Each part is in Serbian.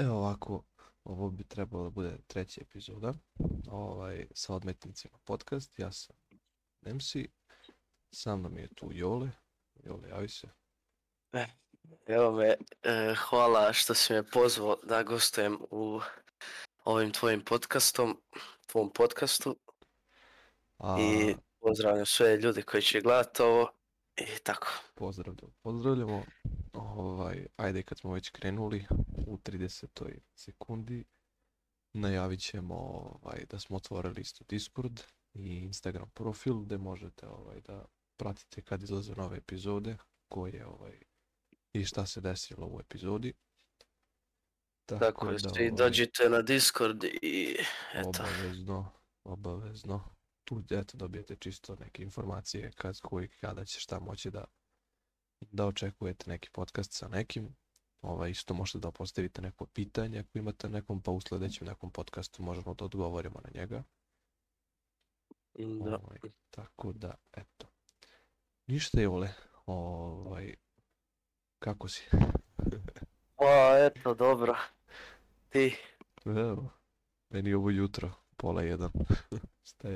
Evo ovako, ovo bi trebalo da bude treći epizoda ovaj, sa odmetnicima podcast. Ja sam Nemsi, sa mnom je tu Jole. Jole, javi se. E, evo me, e, hvala što si me pozvao da gostujem u ovim tvojim podcastom, tvom podcastu. A... I pozdravljam sve ljude koji će gledati ovo. I e, tako. Pozdravljamo, pozdravljamo. Ovaj, ajde kad smo već krenuli u 30. sekundi najavit ćemo ovaj, da smo otvorili isto Discord i Instagram profil gdje možete ovaj, da pratite kad izlaze nove epizode koje ovaj, i šta se desilo u epizodi. Tako, tako da, ovaj, dođite na Discord i eto. Obavezno, obavezno tu eto dobijete čisto neke informacije kad koji kada će šta moći da da očekujete neki podcast sa nekim ovaj, isto možete da postavite neko pitanje ako imate nekom pa u sledećem nekom podcastu možemo da odgovorimo na njega da. Ovaj, tako da eto ništa ole. ovaj, kako si pa eto dobro ti Evo, meni je ovo jutro, pola jedan. Šta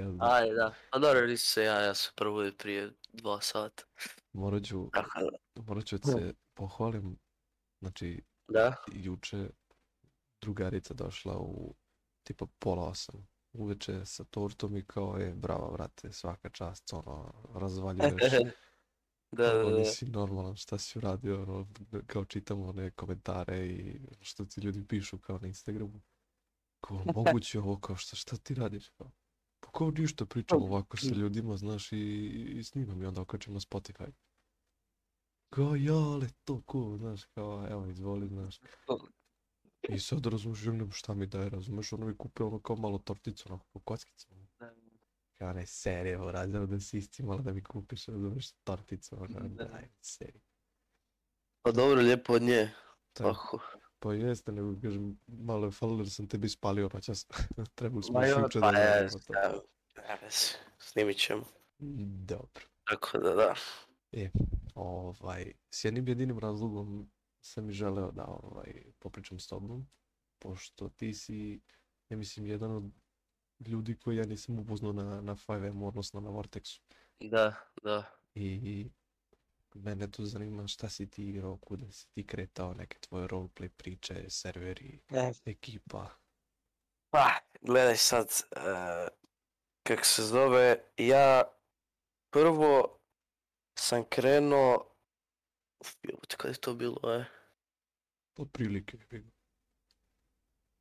da. A dobro, se ja, ja sam probudio prije dva sata. Morat ću, morat ću se pohvalim. Znači, da? juče drugarica došla u tipa pola osam uveče sa tortom i kao je brava vrate svaka čast ono razvaljuješ da, ono, da, da. nisi normalan šta si uradio ono, kao čitam one komentare i ono što ti ljudi pišu kao na Instagramu kao moguće ovo kao šta, šta ti radiš kao Ko ništa pričam ovako sa ljudima, znaš, i, snimam i onda okačem na Spotify. Kao, jale, to cool, znaš, kao, evo, izvoli, znaš. I sad razmišljam šta mi daje, razumeš, ono mi kupe ono kao malo torticu, ono po kockicu. Kao, ne, serije, razumem da si isti, malo da mi kupiš, razumeš, torticu, ono, daj mi serije. Pa dobro, lijepo od nje. Tako. Pa, pa jeste, nego kažem, malo je falilo da sam tebi spalio noćas. Trebali smo još juče da... Pa nema snimit ćemo. Dobro. Tako da da. E, ovaj, s jednim jedinim razlogom sam i želeo da ovaj, popričam s tobom, pošto ti si, ja mislim, jedan od ljudi koji ja nisam upoznao na, na 5M, odnosno na Vortexu. Da, da. I mene tu zanima šta si ti igrao, kuda si ti kretao, neke tvoje roleplay priče, serveri, ekipa. Pa, gledaj sad, eh, kak se zove, ja prvo sam krenuo, kada je to bilo, e? Otprilike.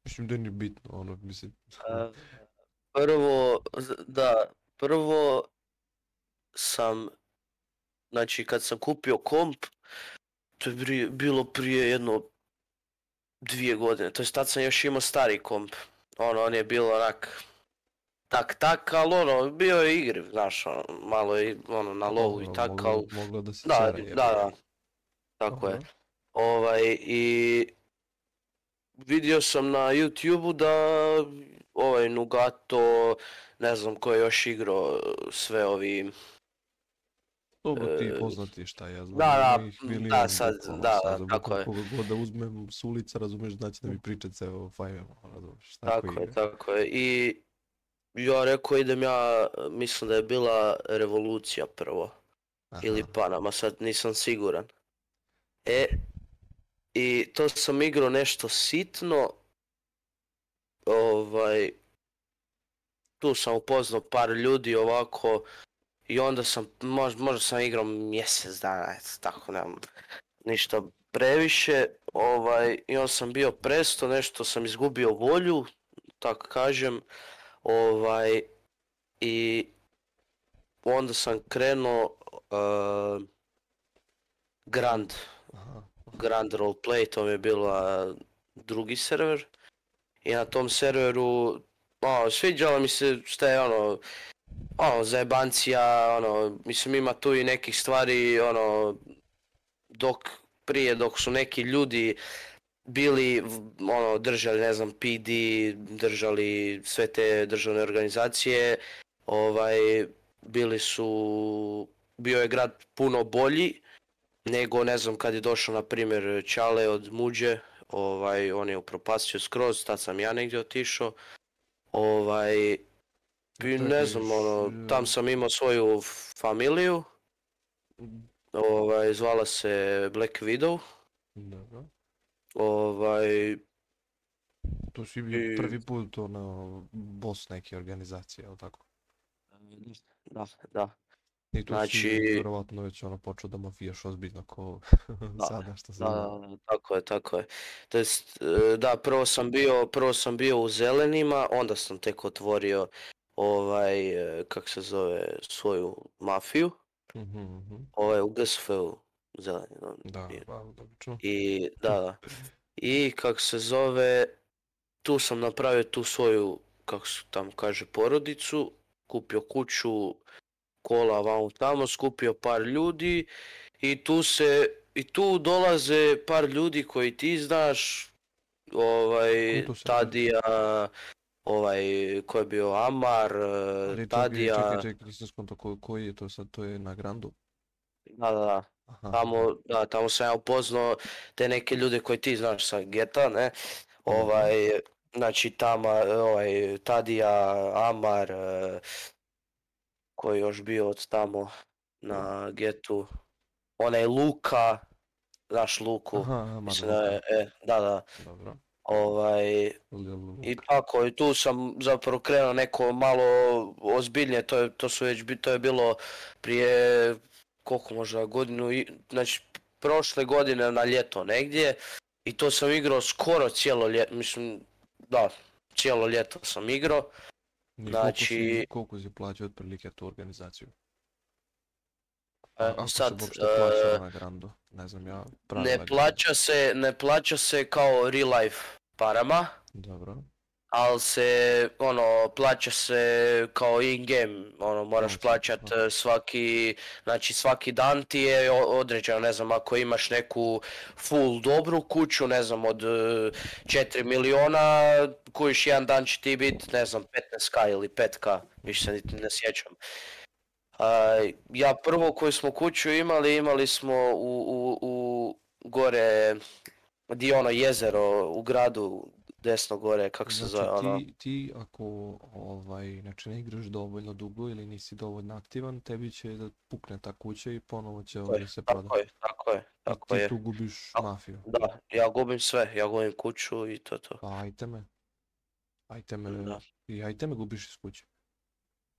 Mislim da nije bitno, ono, mislim. prvo, da, prvo sam, znači kad sam kupio komp, to je bilo prije jedno dvije godine, to je tad sam još imao stari komp. Ono, on je bilo onak tak tak, ali ono, bio je igri, znaš, ono, malo je ono, na lovu i tako, ali... Moglo da se da, da, da, tako je. Ovaj, i vidio sam na youtube u da ovaj Nugato, ne znam ko je još igrao sve ovi... Dobro, ti e, poznati šta ja znam. Da, da, da, sad, da, da, sad, tako je. god da uzmem s ulica, razumiješ, znači da mi pričat se o five ono, razumeš, razumiješ. Tako, tako je, tako je. I ja rekao idem ja, mislim da je bila revolucija prvo. Aha. Ili Panama, sad nisam siguran. E, i to sam igrao nešto sitno. Ovaj, tu sam upoznao par ljudi ovako. I onda sam, mož, možda sam igrao mjesec dana, eto, tako nemam ništa previše. Ovaj, I onda sam bio presto, nešto sam izgubio volju, tako kažem. Ovaj, I onda sam krenuo uh, Grand, Aha. Grand Roleplay, to mi je bilo drugi server. I na tom serveru, ono, sviđalo mi se što je ono, ono, zajebancija, ono, mislim ima tu i nekih stvari, ono, dok, prije dok su neki ljudi bili ono držali ne znam PD, držali sve te državne organizacije, ovaj bili su bio je grad puno bolji nego ne znam kad je došao na primjer Čale od Muđe, ovaj on je upropastio skroz, tad sam ja negdje otišao. Ovaj bi, ne znam, ono, tam sam imao svoju familiju. Ovaj, zvala se Black Widow. Ovaj... To si bio I... prvi put ono, boss neke organizacije, ali tako? Da, da. I tu znači... si vjerovatno već ono počeo da mafijaš ozbiljno ko da, sada što tako je, tako je. To jest, da, prvo sam bio, prvo sam bio u zelenima, onda sam tek otvorio ovaj, e, kak se zove, svoju mafiju. mm Ovaj, u GSF-u zeleni, no. Da, I, I, da, da. I kak se zove, tu sam napravio tu svoju, kako se tam kaže, porodicu, kupio kuću, kola vamo tamo, skupio par ljudi i tu se, i tu dolaze par ljudi koji ti znaš, ovaj, Tadija, ovaj, koji je bio Amar, Ali, eh, Tadija... Čekaj, čekaj, čekaj, koji je to sad, to je na Grandu? Da, da, da. Tamo, da, tamo sam ja upoznao te neke ljude koje ti znaš sa Geta, ne? Ovaj, mhm. znači tama, ovaj, Tadija, Amar, e, koji još bio od tamo na mhm. Getu, onaj Luka, znaš Luku, Aha, da e, da, da. Dobro. Ovaj, i tako, i tu sam zapravo krenuo neko malo ozbiljnije, to je, to su već, to je bilo prije koliko možda godinu, znači prošle godine na ljeto negdje i to sam igrao skoro cijelo ljeto, mislim, da, cijelo ljeto sam igrao. znači... Koliko si, plaćao otprilike tu organizaciju? E, Ako sad, e, na grandu, ne znam ja, Ne plaća se, ne plaća se kao real life parama. Dobro ali se, ono, plaća se kao in-game, ono, moraš plaćat e, svaki, znači svaki dan ti je određeno, ne znam, ako imaš neku full dobru kuću, ne znam, od 4 e, miliona, kojiš jedan dan će ti bit, ne znam, 15k ili 5k, više se niti ne sjećam. ja prvo koju smo kuću imali, imali smo u, gore, di ono jezero u gradu desno gore, kako se znači, zove ono... Ti, ti ako ovaj, znači ne igraš dovoljno dugo ili nisi dovoljno aktivan, tebi će da pukne ta kuća i ponovo će ovdje ovaj, se prodati. Tako je, tako je, tako ti tu gubiš mafiju. Da, ja gubim sve, ja gubim kuću i to to. Pa ajte me. Ajte me, i ajte me gubiš iz kuće.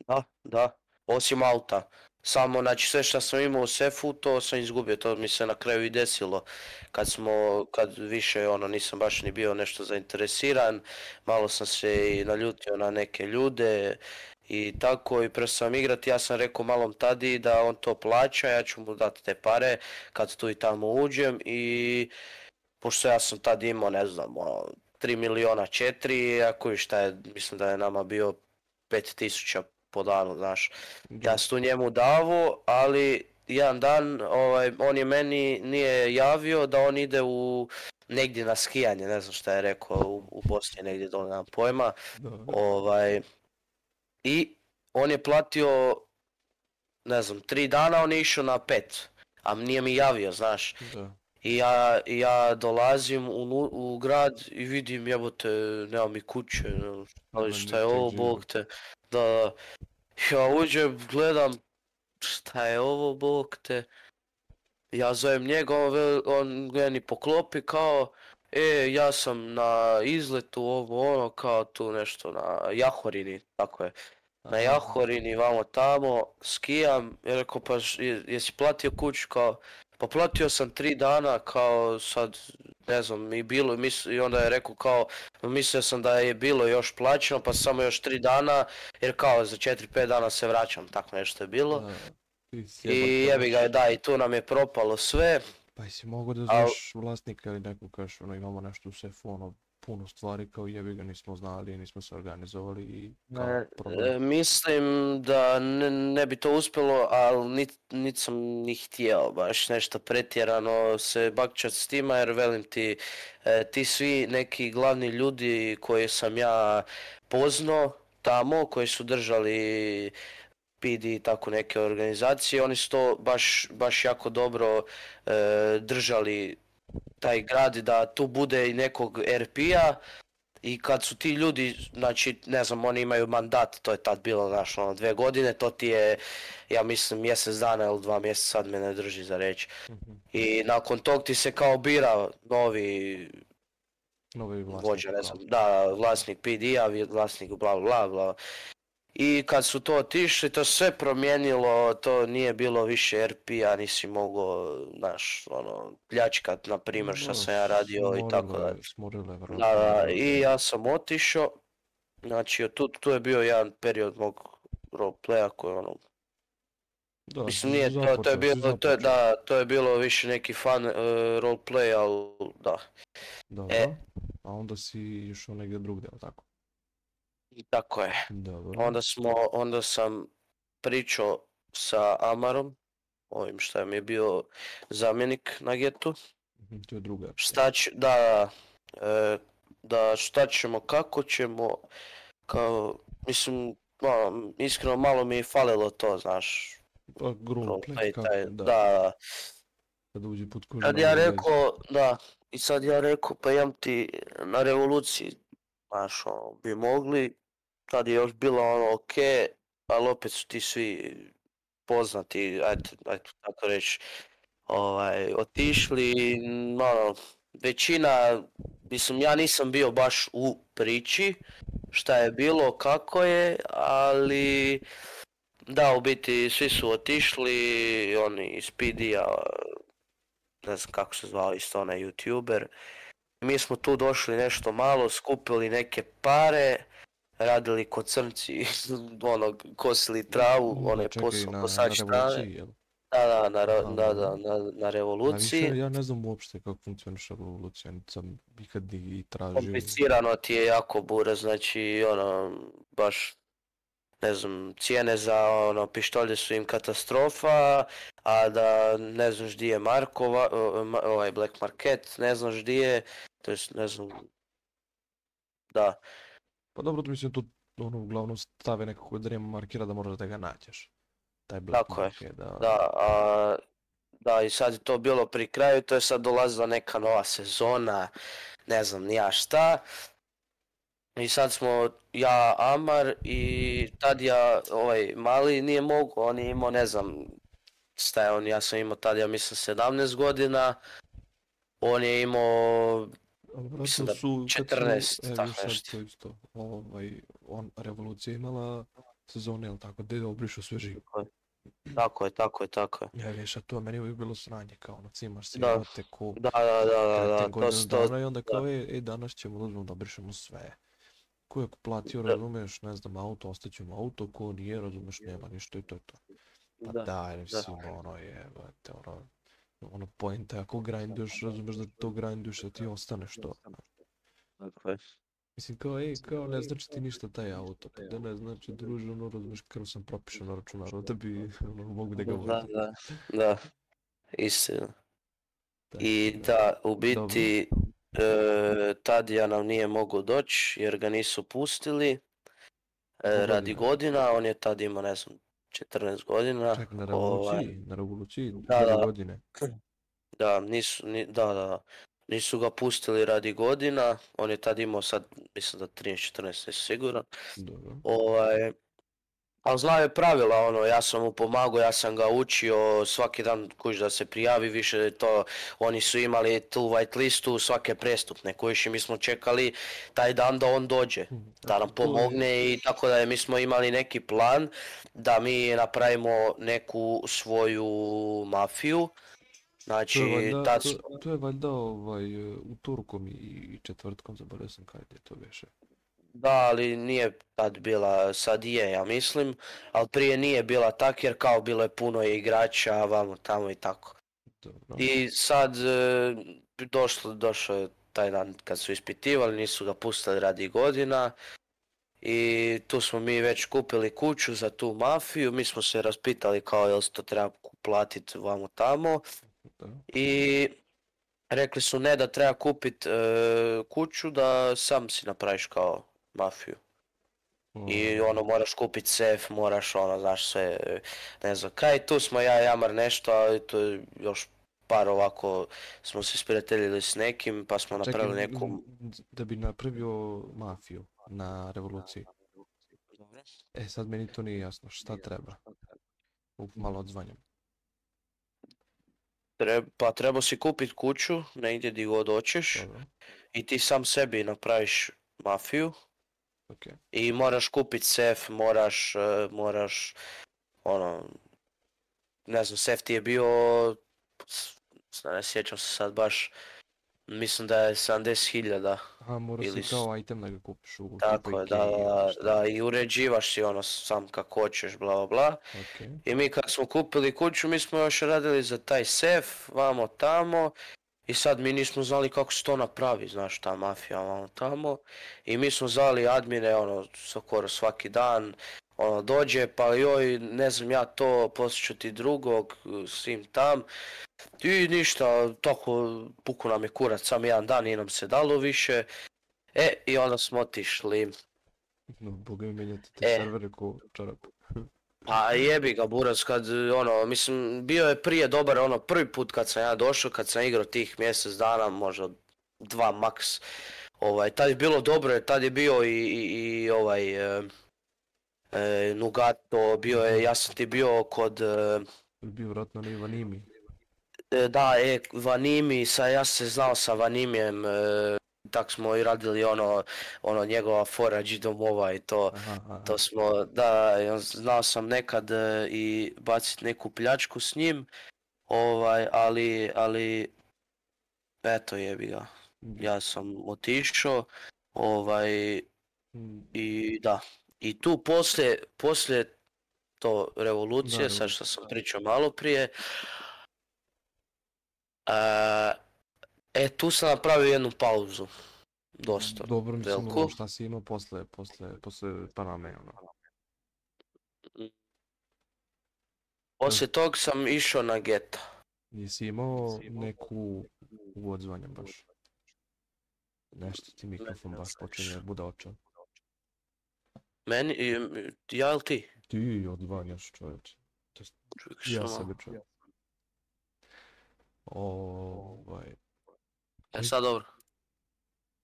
Da, da osim auta, Samo, znači sve što sam imao u sefu, to sam izgubio, to mi se na kraju i desilo. Kad smo, kad više ono, nisam baš ni bio nešto zainteresiran, malo sam se i naljutio na neke ljude i tako i prvo sam igrati, ja sam rekao malom tadi da on to plaća, ja ću mu dati te pare kad tu i tamo uđem i pošto ja sam tad imao, ne znam, 3 ono, miliona 4, ako i šta je, mislim da je nama bio 5000 po danu, znaš. Ja sam tu njemu davo, ali jedan dan ovaj, on je meni nije javio da on ide u negdje na skijanje, ne znam šta je rekao, u, u Bosni negdje dole, nemam pojma. Ovaj, I on je platio, ne znam, tri dana, on je išao na pet, a nije mi javio, znaš. I ja, ja dolazim u, u grad i vidim jebote, nema mi kuće, ali šta je ovo, bog te da ja uđem, gledam šta je ovo, bok te. Ja zovem njega, on, on meni poklopi kao, e, ja sam na izletu, ovo ono, kao tu nešto na Jahorini, tako je. Na Jahorini, vamo tamo, skijam, je rekao, pa jesi platio kuću, kao, pa platio sam tri dana, kao sad ne znam, i bilo, i onda je rekao kao, mislio sam da je bilo još plaćeno, pa samo još tri dana, jer kao za 4-5 dana se vraćam, tako nešto je bilo. I jebi ga, da, i tu nam je propalo sve. Pa jesi mogo da znaš vlasnika ili neko kaže, ono imamo nešto u sefu, puno stvari kao jebi ga nismo znali, i nismo se organizovali i kao e, Mislim da ne, bi to uspjelo, ali nit sam ni htio baš nešto pretjerano se bakćat s tima jer velim ti, e, ti svi neki glavni ljudi koje sam ja poznao tamo, koji su držali PD i tako neke organizacije, oni su to baš, baš jako dobro e, držali taj grad da tu bude i nekog RP-a i kad su ti ljudi, znači ne znam, oni imaju mandat, to je tad bilo znaš, ono, dve godine, to ti je, ja mislim, mjesec dana ili dva mjeseca, sad me ne drži za reći. I nakon tog ti se kao bira novi Novi vlasnik. ne znam, da, vlasnik PD-a, vlasnik bla bla bla. I kad su to otišli, to sve promijenilo, to nije bilo više RP, ja nisi mogao, znaš, ono, pljačkat, na primjer, što sam ja radio i tako dalje. Da, i ja sam otišao, znači, tu, je bio jedan period mog roleplaya koji, ono, mislim, nije, to, to, je bilo, to, je, da, to je bilo više neki fan e, roleplay, ali da. Dobro, e. a onda si išao negdje drugdje, tako? I tako je. Dobro. Onda smo, onda sam pričao sa Amarom, ovim što mi je bio zamjenik na getu. Mhm, to druga. Šta da, e, da šta ćemo, kako ćemo, kao, mislim, malo, ono, iskreno malo mi je falilo to, znaš. Pa, taj, taj, da. da. Kad uđe kožu, Kad ja rekao, da, i sad ja rekao, pa imam ti na revoluciji, znaš, ono, bi mogli, tad je još bilo ono ok, ali opet su ti svi poznati, ajde, ajte tako reći, ovaj, otišli, ono, većina, mislim, ja nisam bio baš u priči šta je bilo, kako je, ali da, u biti svi su otišli, oni iz Pidija, ne znam kako se zvao isto onaj youtuber, mi smo tu došli nešto malo, skupili neke pare, radili ko crnci, ono, kosili travu, mm, one onaj posao, kosač Da, da, na, da, da, na, na revoluciji. ja ne znam uopšte kako na revolucija, niti sam ikad i tražio. Komplicirano ti je jako bura, znači ono, baš ne znam, cijene za ono, pištolje su im katastrofa, a da ne znaš di je Markova, ovaj Black Market, ne znaš di je, to jest ne znam, da, pa dobro, to mislim, tu ono, uglavnom stave nekako da nema markira da moraš da ga nađeš. Taj black Tako je, da. Da, a, da, i sad je to bilo pri kraju, to je sad dolazila neka nova sezona, ne znam ni ja šta. I sad smo ja, Amar i tad ja, ovaj mali nije mogao, on je imao ne znam šta je on, ja sam imao tad ja mislim 17 godina. On je imao Mislim da su 14, e, tako nešto. isto, ovaj, on, revolucija imala sezone, ili tako, gdje obrišu sve živo. Tako je, tako je, tako je. Ja vidiš, a to meni uvijek bilo sranje, kao ono, cimaš se, da. ko... Da, da, da, da, da, to Dana, I onda kao, ej, e, danas ćemo uzmem da obrišemo sve. Ko je platio, razumeš, ne znam, auto, ostaćemo auto, ko nije, razumeš, nema ništa i to je to. Pa da, daj, mislim, ono, jebate, ono, ono pojenta, ako grinduješ, razumeš da to grinduješ, da ti ostane što. Mislim kao, ej, kao ne znači ti ništa taj auto, pa da ne znači druže, ono razumeš kako sam propišao na računaru, da bi, ono, mogu da ga vodim. Da, da, da, istina. I da, u biti, e, ja nam nije mogao doći jer ga nisu pustili. E, radi godina, on je tad imao, ne znam, 14 godina. Čak na ovaj, revoluciji, ovaj... na revoluciji, da, da. godine. Da, nisu, ni, da, da, nisu ga pustili radi godina, on je tad imao sad, mislim da 13-14 siguran. Dobro. Ovaj, ali zna je pravila, ono, ja sam mu pomagao, ja sam ga učio, svaki dan kuš da se prijavi, više to, oni su imali tu white listu svake prestupne, koje i mi smo čekali taj dan da on dođe, mhm. da nam pomogne i tako da mi smo imali neki plan da mi napravimo neku svoju mafiju, Znači, to to, je valjda ovaj, u Turkom i četvrtkom, zaboravio sam kad je to veše. Da, ali nije tad bila, sad je ja mislim, ali prije nije bila tak jer kao bilo je puno igrača, vamo tamo i tako. I sad e, došlo, došao je taj dan kad su ispitivali, nisu ga pustili radi godina. I tu smo mi već kupili kuću za tu mafiju, mi smo se raspitali kao jel se to treba platiti vamo tamo. I rekli su ne da treba kupit e, kuću da sam si napraviš kao mafiju. I mm. ono, moraš kupit sef, moraš ono, znaš sve, ne znam kaj, tu smo ja Jamar nešto, ali je još par ovako smo se sprijateljili s nekim, pa smo napravili neku... da bi napravio mafiju na revoluciji. E sad meni to nije jasno, šta treba? Malo odzvanjem. pa treba si kupit kuću, negdje di god hoćeš. I ti sam sebi napraviš mafiju. I moraš kupit sef, moraš, e, moraš, ono, ne znam, sef ti je bio, ne sjećam se sad baš, mislim da je 70.000. Aha, moraš ili... kao item da ga kupiš u Tako je, da, i uređivaš si ono sam kako hoćeš, bla, bla, I mi kad smo kupili kuću, mi smo još radili za taj sef, vamo tamo, i sad mi nismo znali kako se to napravi, znaš, ta mafija ono, tamo. I mi smo znali admine, ono, skoro svaki dan, ono, dođe, pa joj, ne znam ja to, ću ti drugog, svim tam. I ništa, tako puku nam je kurac, sam jedan dan i nam se dalo više. E, i onda smo otišli. No, boga te e. servere pa jebi ga Buras, kad ono, mislim, bio je prije dobar ono prvi put kad sam ja došao, kad sam igrao tih mjesec dana, možda dva maks. Ovaj, tad je bilo dobro, tad je bio i, i, i ovaj, e, e, Nugato, bio je, ja sam ti bio kod... E, bio vratno na Vanimi. E, da, e, Vanimi, sa, ja se znao sa Vanimijem, e, tak smo i radili ono, ono njegova fora domova i to, to smo, da, znao sam nekad e, i bacit neku pljačku s njim, ovaj, ali, ali, eto je ga, mhm. ja sam otišao, ovaj, mhm. i da, i tu poslije, poslije to revolucije, sad što sam pričao malo prije, e, E, tu sam napravio jednu pauzu. Dosta. Dobro, mislim, ono šta si imao posle, posle, posle Paname, ono. Poslije tog sam išao na geta. Jesi imao neku u baš? Nešto ti mikrofon baš počinje bude očan. Meni, ja ili ti? Ti odzvanjaš čovječ. Ja sebe čovječ. Ovaj, E sad dobro.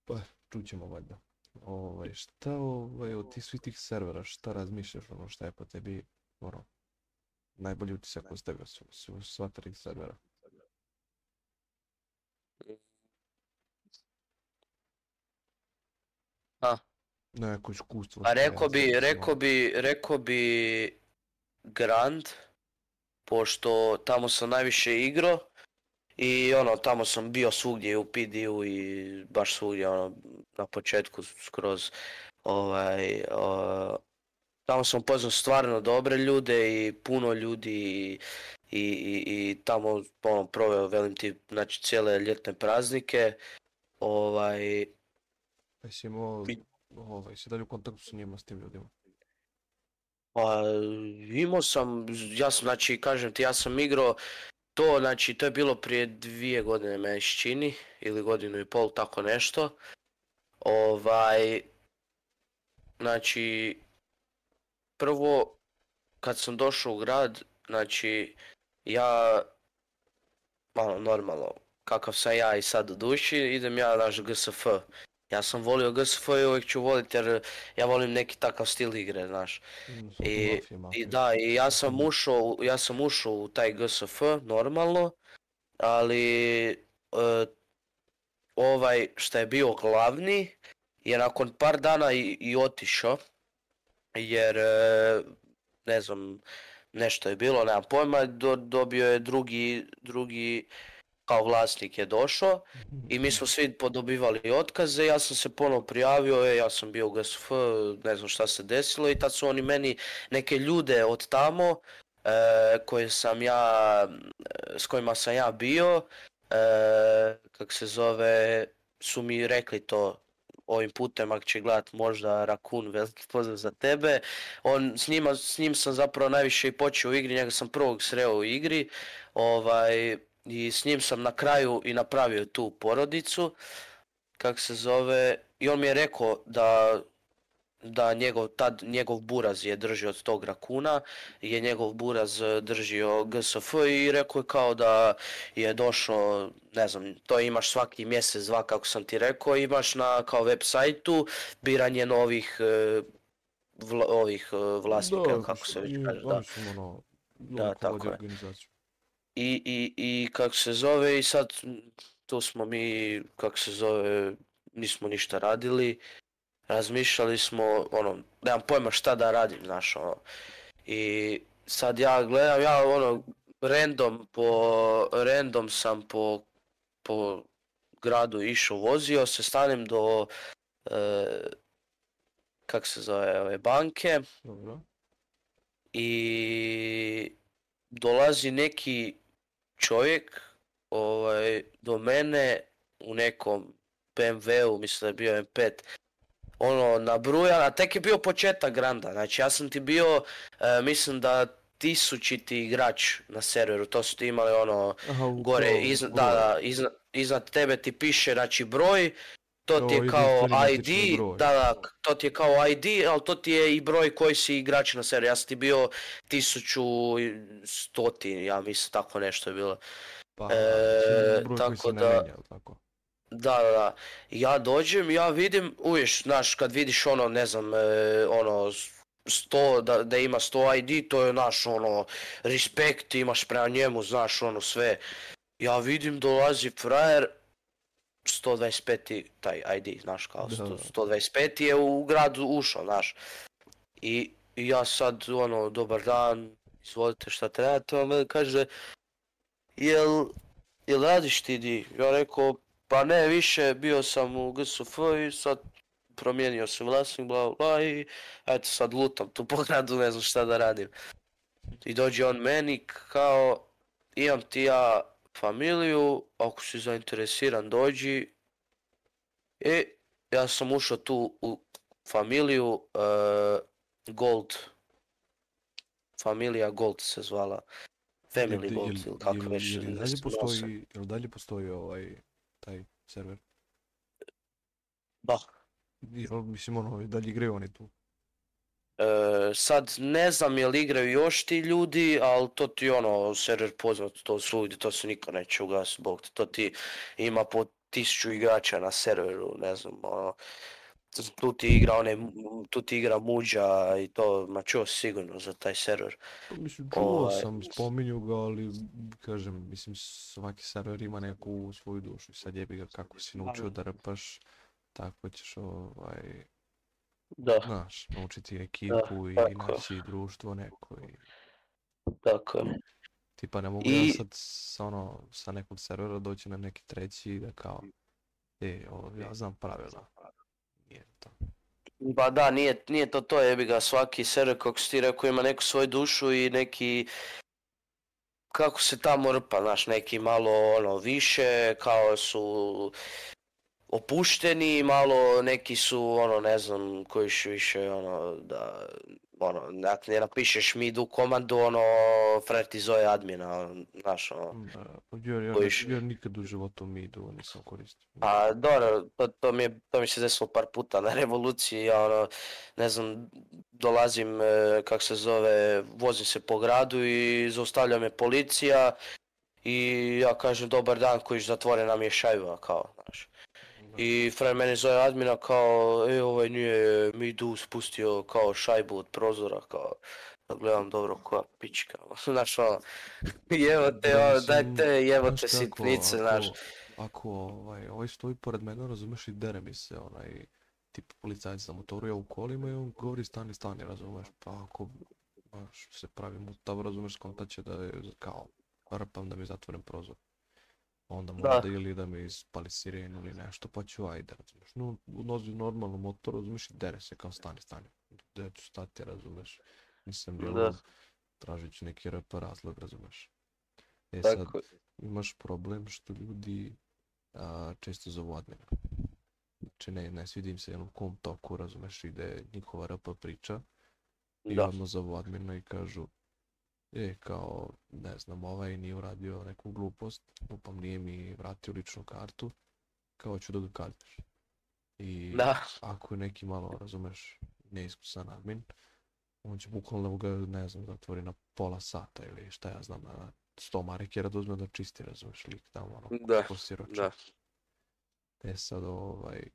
Pa, čućemo valjda. Ovaj, šta ovaj, od tih svih tih servera, šta razmišljaš ono šta je po tebi, ono, najbolji utisak ostavio su, su sva tri servera? A? Neko iskustvo. A rekao bi, rekao bi, rekao bi Grand, pošto tamo sam najviše igro i ono, tamo sam bio svugdje u PD-u i baš svugdje, ono, na početku skroz, ovaj, tamo sam upoznao stvarno dobre ljude i puno ljudi i, i, i, tamo ono, proveo, velim ti, znači cijele ljetne praznike, ovaj... Pa imao imao, ovaj, si dalje u kontaktu s njima, s tim ljudima? Pa, imao sam, ja sam, znači, kažem ti, ja sam igrao to, znači, to je bilo prije dvije godine, meni čini, ili godinu i pol, tako nešto. Ovaj, znači, prvo, kad sam došao u grad, znači, ja, malo ono, normalno, kakav sam ja i sad u duši, idem ja naš GSF, ja sam volio GSF i uvijek ću voliti jer ja volim neki takav stil igre, znaš. Mm, I, da, i ja sam mm. ušao, ja sam ušao u taj GSF normalno, ali e, ovaj što je bio glavni je nakon par dana i, otišao jer e, ne znam nešto je bilo, nemam pojma, dobio je drugi, drugi kao vlasnik je došao i mi smo svi podobivali otkaze, ja sam se ponovo prijavio, e, ja sam bio u GSF, ne znam šta se desilo i tad su oni meni neke ljude od tamo e, koje sam ja, s kojima sam ja bio, e, kak se zove, su mi rekli to ovim putem ako će gledat možda Rakun, veliki pozdrav za tebe. On, s, njima, s njim sam zapravo najviše i počeo u igri, njega sam prvog sreo u igri. Ovaj, i s njim sam na kraju i napravio tu porodicu, kak se zove, i on mi je rekao da, da njegov, tad njegov buraz je držio od tog rakuna, je njegov buraz e, držio GSF i rekao je kao da je došao, ne znam, to imaš svaki mjesec, dva kako sam ti rekao, imaš na kao web sajtu biranje novih e, ovih e, vlasnika, kako se već kaže, da. Ono da, tako je i, i, i kak se zove i sad tu smo mi kak se zove nismo ništa radili razmišljali smo ono nemam pojma šta da radim znaš ono i sad ja gledam ja ono random po random sam po po gradu išao vozio se stanem do e, kak se zove ove banke Dobro. i dolazi neki čovjek ovaj, do mene u nekom BMW-u, mislim da je bio M5, ono, nabruja, a tek je bio početak Granda, znači ja sam ti bio, e, mislim da tisućiti igrač na serveru, to su ti imali ono, gore, iznad, da, da, iznad tebe ti piše, znači broj to ti je kao ID, da, da, to ti je kao ID, ali to ti je i broj koji si igrač na serveru. Ja sam ti bio 1100, ja mislim, tako nešto je bilo. Pa, e, znači tako da, tako? Da, da, da. Ja dođem, ja vidim, uvijek, znaš, kad vidiš ono, ne znam, e, ono, sto, da, da ima 100 ID, to je naš ono, respekt imaš prema njemu, znaš ono sve. Ja vidim dolazi frajer, 125. taj ID, znaš, kao 125. je u gradu ušao, znaš. I, ja sad, ono, dobar dan, izvolite šta trebate, on meni kaže, jel, jel radiš ti di? Ja rekao, pa ne više, bio sam u GSF i sad promijenio sam vlasnik, bla bla i eto sad lutam tu po gradu, ne znam šta da radim. I dođe on meni kao, imam ti ja familiju, ako si zainteresiran dođi. E, ja sam ušao tu u familiju e, Gold. Familija Gold se zvala. Family jel, Gold ili kako jel, već. Jel, jel dalje postoji, jel dalje postoji ovaj, taj server? Da. Jel, mislim ono, dalje igraju oni tu? E, sad ne znam je li igraju još ti ljudi, ali to ti ono, server poznat, to ljudi, to se niko neće ugasiti, bog to ti ima po tisuću igrača na serveru, ne znam, ono, tu ti igra one, tu ti igra muđa i to, ma čuo sigurno za taj server. Mislim, čuo ovaj, sam, spominju ga, ali kažem, mislim, svaki server ima neku svoju dušu i sad jebi ga kako si naučio da rpaš, tako ćeš ovaj, da. Znaš, naučiti ekipu da, i naći društvo neko i... Tako Tipa ne mogu I... ja sad sa, ono, sa nekog servera doći na neki treći i da kao... E, ovo, ja znam pravila. Nije to. Ba da, nije, nije to to jebi ga, svaki server kako si ti rekao ima neku svoju dušu i neki kako se tamo rpa, znaš, neki malo ono više, kao su opušteni, malo neki su, ono, ne znam, koji više, ono, da, ono, nek ne napišeš mi idu komandu, ono, frer ti zove admina, znaš, ono. Da, pa ja, nikad u životu mi nisam koristio. A, pa, dobro, to, mi to mi se desilo par puta na revoluciji, ja, ono, ne znam, dolazim, e, kak se zove, vozim se po gradu i zaustavlja me policija i ja kažem dobar dan kojiš zatvore nam je šajba, kao, znaš. I frajer mene zove admina kao, e ovaj nije Midu spustio kao šajbu od prozora, kao, pa gledam dobro koja pička, ono, znaš ono, jevo te, ono, daj te, jevo te sitnice, znaš. Ako, ovaj, ovaj stoji pored mene, razumeš i dere mi se, onaj, tip policajci na motoru, ja u kolima i on govori stani, stani, razumeš, pa ako se pravi mutav, razumeš, skontat će da je kao, rpam da mi zatvorim prozor onda možda da. ili da mi ispali sirenu ili nešto, pa ću ajde, razumiješ. No, motor, razumiješ, i dere se kao stani, stani, gde ću stati, razumiješ. Nisam bilo, tražit ću neki rp razlog, razumiješ. E sad, imaš problem što ljudi a, često zovu admina. Znači ne, ne svidim se jednom kom toku, razumeš, ide njihova rp priča i da. zovu admina i kažu je kao, ne znam, ovaj nije uradio neku glupost, upam, nije mi vratio ličnu kartu, kao ću da ga I da. ako je neki malo, razumeš, neiskusan admin, on će bukvalno ga, ne znam, zatvori na pola sata ili šta ja znam, na sto marikera da da čisti, razumeš, lik tamo, ono, da, da. E sad, ovaj,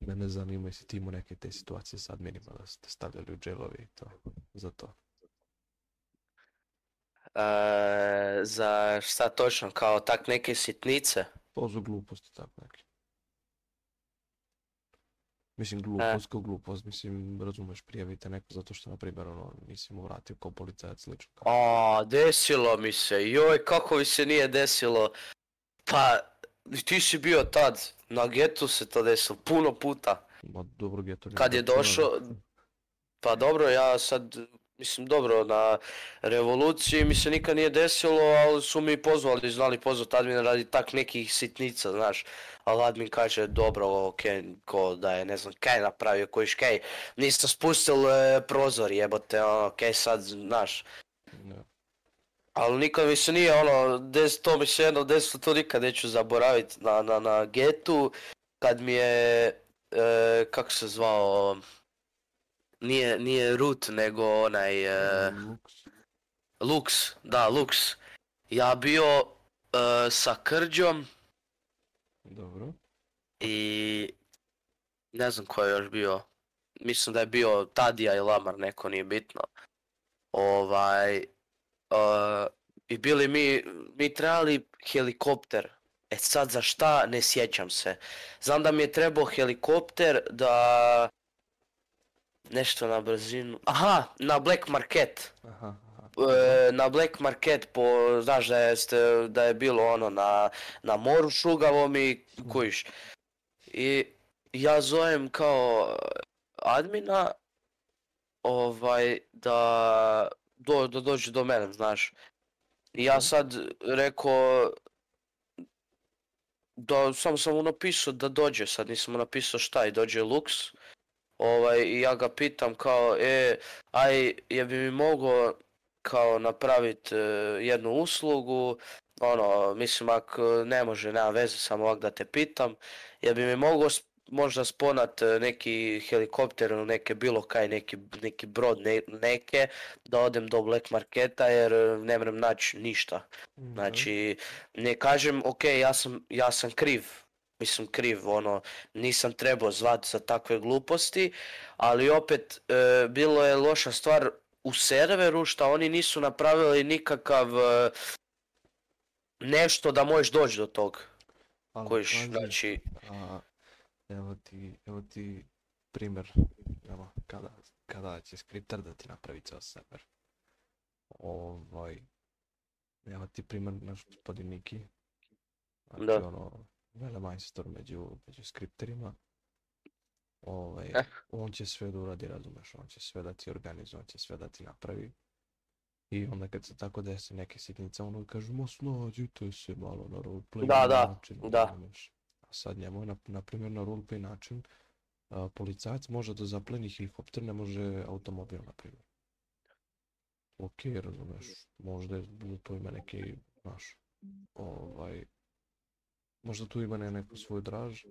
mene zanima jesi ti imao neke te situacije s adminima da ste stavljali u dželovi i to, za to. E, za šta točno, kao tak neke sitnice? To gluposti tak neke. Mislim e. glupost, kao glupost, mislim razumeš prijavite neko zato što na primjer ono nisi mu vratio kao policajac slično. A, desilo mi se, joj kako mi se nije desilo. Pa, ti si bio tad, na getu se to desilo, puno puta. Ma dobro geto. Kad je došao, pa dobro ja sad Mislim, dobro, na revoluciji mi se nikad nije desilo, ali su mi pozvali, znali pozvat admin radi tak nekih sitnica, znaš. Ali admin kaže, dobro, ok, ko da je, ne znam, kaj napravio, koji škaj, niste spustil e, prozor, jebote, ono, kaj sad, znaš. Ali nikad mi se nije, ono, des, to mi se jedno desilo, to nikad neću zaboraviti na, na, getu, kad mi je, e, kako se zvao, nije, nije Root, nego onaj... Uh, e, Lux, da, Lux. Ja bio e, sa Krđom. Dobro. I... Ne znam ko je još bio. Mislim da je bio Tadija i Lamar, neko nije bitno. Ovaj... Uh, I bili mi, mi trebali helikopter. E sad za šta, ne sjećam se. Znam da mi je trebao helikopter da Nešto na brzinu. Aha, na Black Market. E, na Black Market, po, znaš da je, da je bilo ono na, moru šugavom i kojiš I ja zovem kao admina ovaj da, do, dođe do mene, znaš. I ja mhm. sad rekao da sam sam mu napisao da dođe, sad nisam mu napisao šta i dođe Lux. Ovaj, ja ga pitam kao, e, aj, je bi mi mogao kao napraviti e, jednu uslugu, ono, mislim, ako e, ne može, nema veze, samo ovak da te pitam, je bi mi mogao možda sponat e, neki helikopter ili neke bilo kaj, neki, neki brod neke, da odem do Black Marketa jer ne mrem naći ništa. Mhm. Znači, ne kažem, ok, ja sam, ja sam kriv, mislim kriv, ono, nisam trebao zvati za takve gluposti, ali opet e, bilo je loša stvar u serveru što oni nisu napravili nikakav e, nešto da možeš doći do tog. Ali, Kojiš, znači... evo ti, evo ti primjer, evo, kada, kada će skriptar da ti napravi ceo server. Ovaj, evo ti primjer naš gospodin Niki. Znači, da. ono, vele među, među skripterima. Ovaj, eh. On će sve da uradi, razumeš, on će sve da ti organizuje, on će sve da ti napravi. I onda kad se tako desi neke sitnice, ono kaže, ma snađite se malo na roleplay da, da, Da. A sad njemu na, na primjer na roleplay način, policajac može da zapleni helikopter, ne može automobil, na primjer. Ok, razumeš, možda je, to ima neki, znaš, ovaj, Možda tu ima ne neku svoju draž,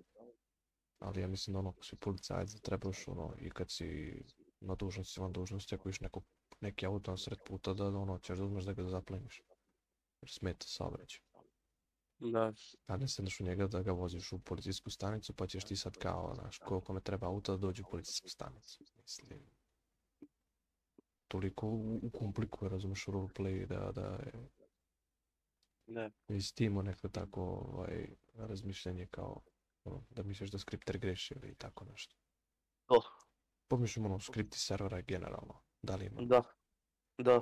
ali ja mislim da ono ako si policajac da trebaš ono i kad si na dužnosti, van dužnosti, ako iš neki auto sred puta da ono ćeš da uzmeš da ga zapleniš. Jer smeta saobraćaj. Da. A ne sedneš u njega da ga voziš u policijsku stanicu pa ćeš ti sad kao, znaš, koliko me treba auta da dođe u policijsku stanicu. Mislim, toliko ukomplikuje, razumeš, roleplay da, da je ne. Jesi ti imao neko tako ovaj, razmišljanje kao ono, da misliš da skripter greši ili tako nešto. To. Pomišljamo ono skripti servera generalno, da li ima? Da, da.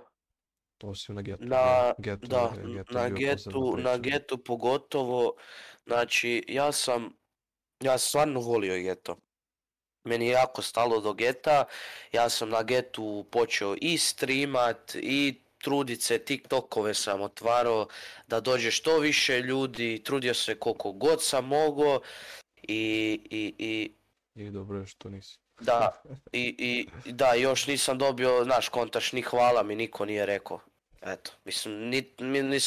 To si na getu. Na, getu, da, na, getu, na getu pogotovo, znači ja sam, ja stvarno volio geto. Meni je jako stalo do geta, ja sam na getu počeo i streamat i trudice, TikTokove sam otvarao da dođe što više ljudi, trudio se koliko god sam mogao i... I, i... dobro što nisi. Da, i, i, da, još nisam dobio naš kontaš, ni hvala mi niko nije rekao. Eto, mislim, ni,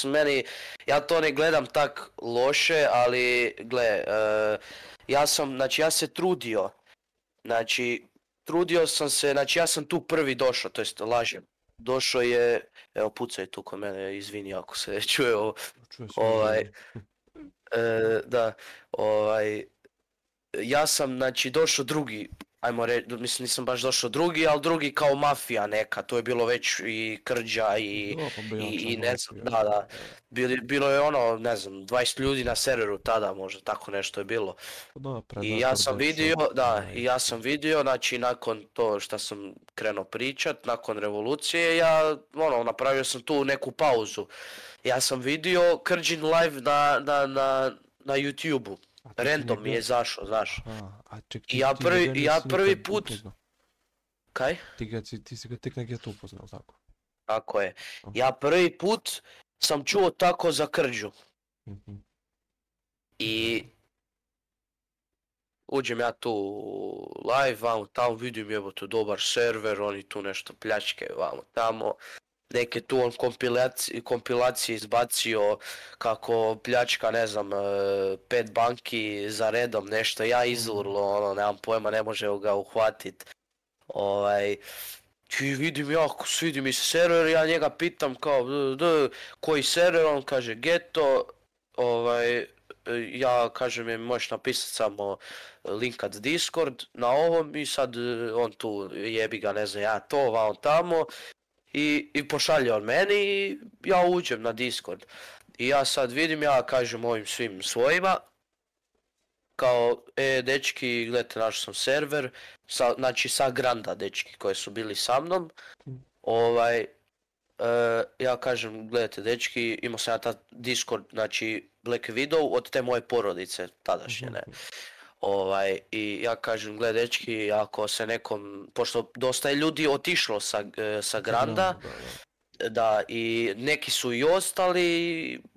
meni, ja to ne gledam tak loše, ali, gle, e, ja sam, znači, ja se trudio, znači, trudio sam se, znači, ja sam tu prvi došao, to jest, lažem, došao je, evo je tu kod mene, izvini ako se čuje ovo, pa ovaj, e, da, ovaj, ja sam znači došao drugi ajmo reći, mislim nisam baš došao drugi, ali drugi kao mafija neka, to je bilo već i krđa i, i, ne znam, da, da, bilo, je ono, ne znam, 20 ljudi na serveru tada možda, tako nešto je bilo. I ja sam vidio, da, i ja sam vidio, znači nakon to što sam krenuo pričat, nakon revolucije, ja, ono, napravio sam tu neku pauzu. Ja sam vidio krđin live na, na, na, na YouTube-u. Rentom mi je zašao, znaš. ja prvi, ja prvi put... Kaj? Ti, ti si ga tek negdje tu upoznao, tako? Tako je. Ja prvi put sam čuo tako za krđu. Mhm. I... Mhm. Uđem ja tu live, vamo tamo, vidim jebo tu dobar server, oni tu nešto pljačke, vamo tamo neke tu on kompilacije, izbacio kako pljačka ne znam e, pet banki za redom nešto ja mhm. izurlo ono nemam pojma ne može ga uhvatit ovaj i vidim ja, svidi mi se server, ja njega pitam kao, koji server, on kaže geto, ovaj, ja kažem je možeš napisati samo linkat Discord na ovom i sad e, on tu jebi ga ne znam ja to, on tamo i, i pošalje on meni i ja uđem na Discord. I ja sad vidim, ja kažem ovim svim svojima, kao, e, dečki, gledajte, našao sam server, sa, znači sa Granda dečki koji su bili sa mnom, ovaj, e, ja kažem, gledajte, dečki, imao sam ja ta Discord, znači Black Widow od te moje porodice tadašnje, ne. Ovaj, I ja kažem, gle dečki, ako se nekom, pošto dosta je ljudi otišlo sa, e, sa Granda, da, i neki su i ostali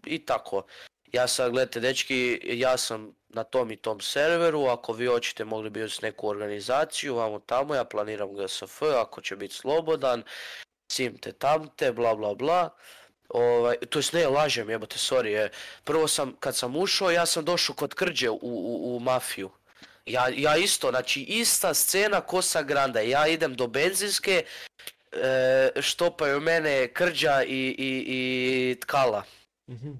i tako. Ja sam, gledajte dečki, ja sam na tom i tom serveru, ako vi hoćete mogli bi s neku organizaciju, vamo tamo, ja planiram GSF, ako će biti slobodan, simte tamte, bla bla bla. Ovaj, to jest ne, lažem jebote, sorry. Prvo sam, kad sam ušao, ja sam došao kod Krđe u, u mafiju. Ja, ja isto, znači ista scena sa granda, ja idem do benzinske, e, štopaju mene krđa i, i, i tkala. Mhm.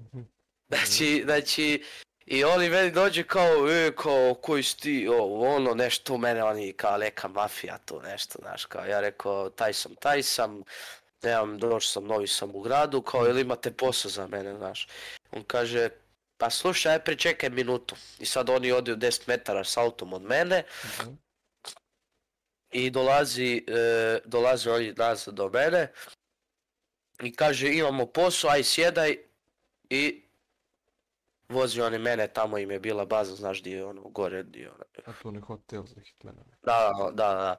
Znači, znači, i oni meni dođe kao, e, koji si ti, ono, nešto u mene, oni kao neka mafija to nešto, znaš, kao, ja rekao, taj sam, taj sam, nemam, došao sam, novi sam u gradu, kao, ili imate posao za mene, znaš. On kaže, pa slušaj, aj pričekaj minutu. I sad oni odio 10 metara s autom od mene. I dolazi, e, dolazi oni nazad do mene. I kaže imamo posao, aj sjedaj. I vozi oni mene, tamo im je bila baza, znaš di je ono, gore di ono. A to hotel za hitmena. Da, da, da.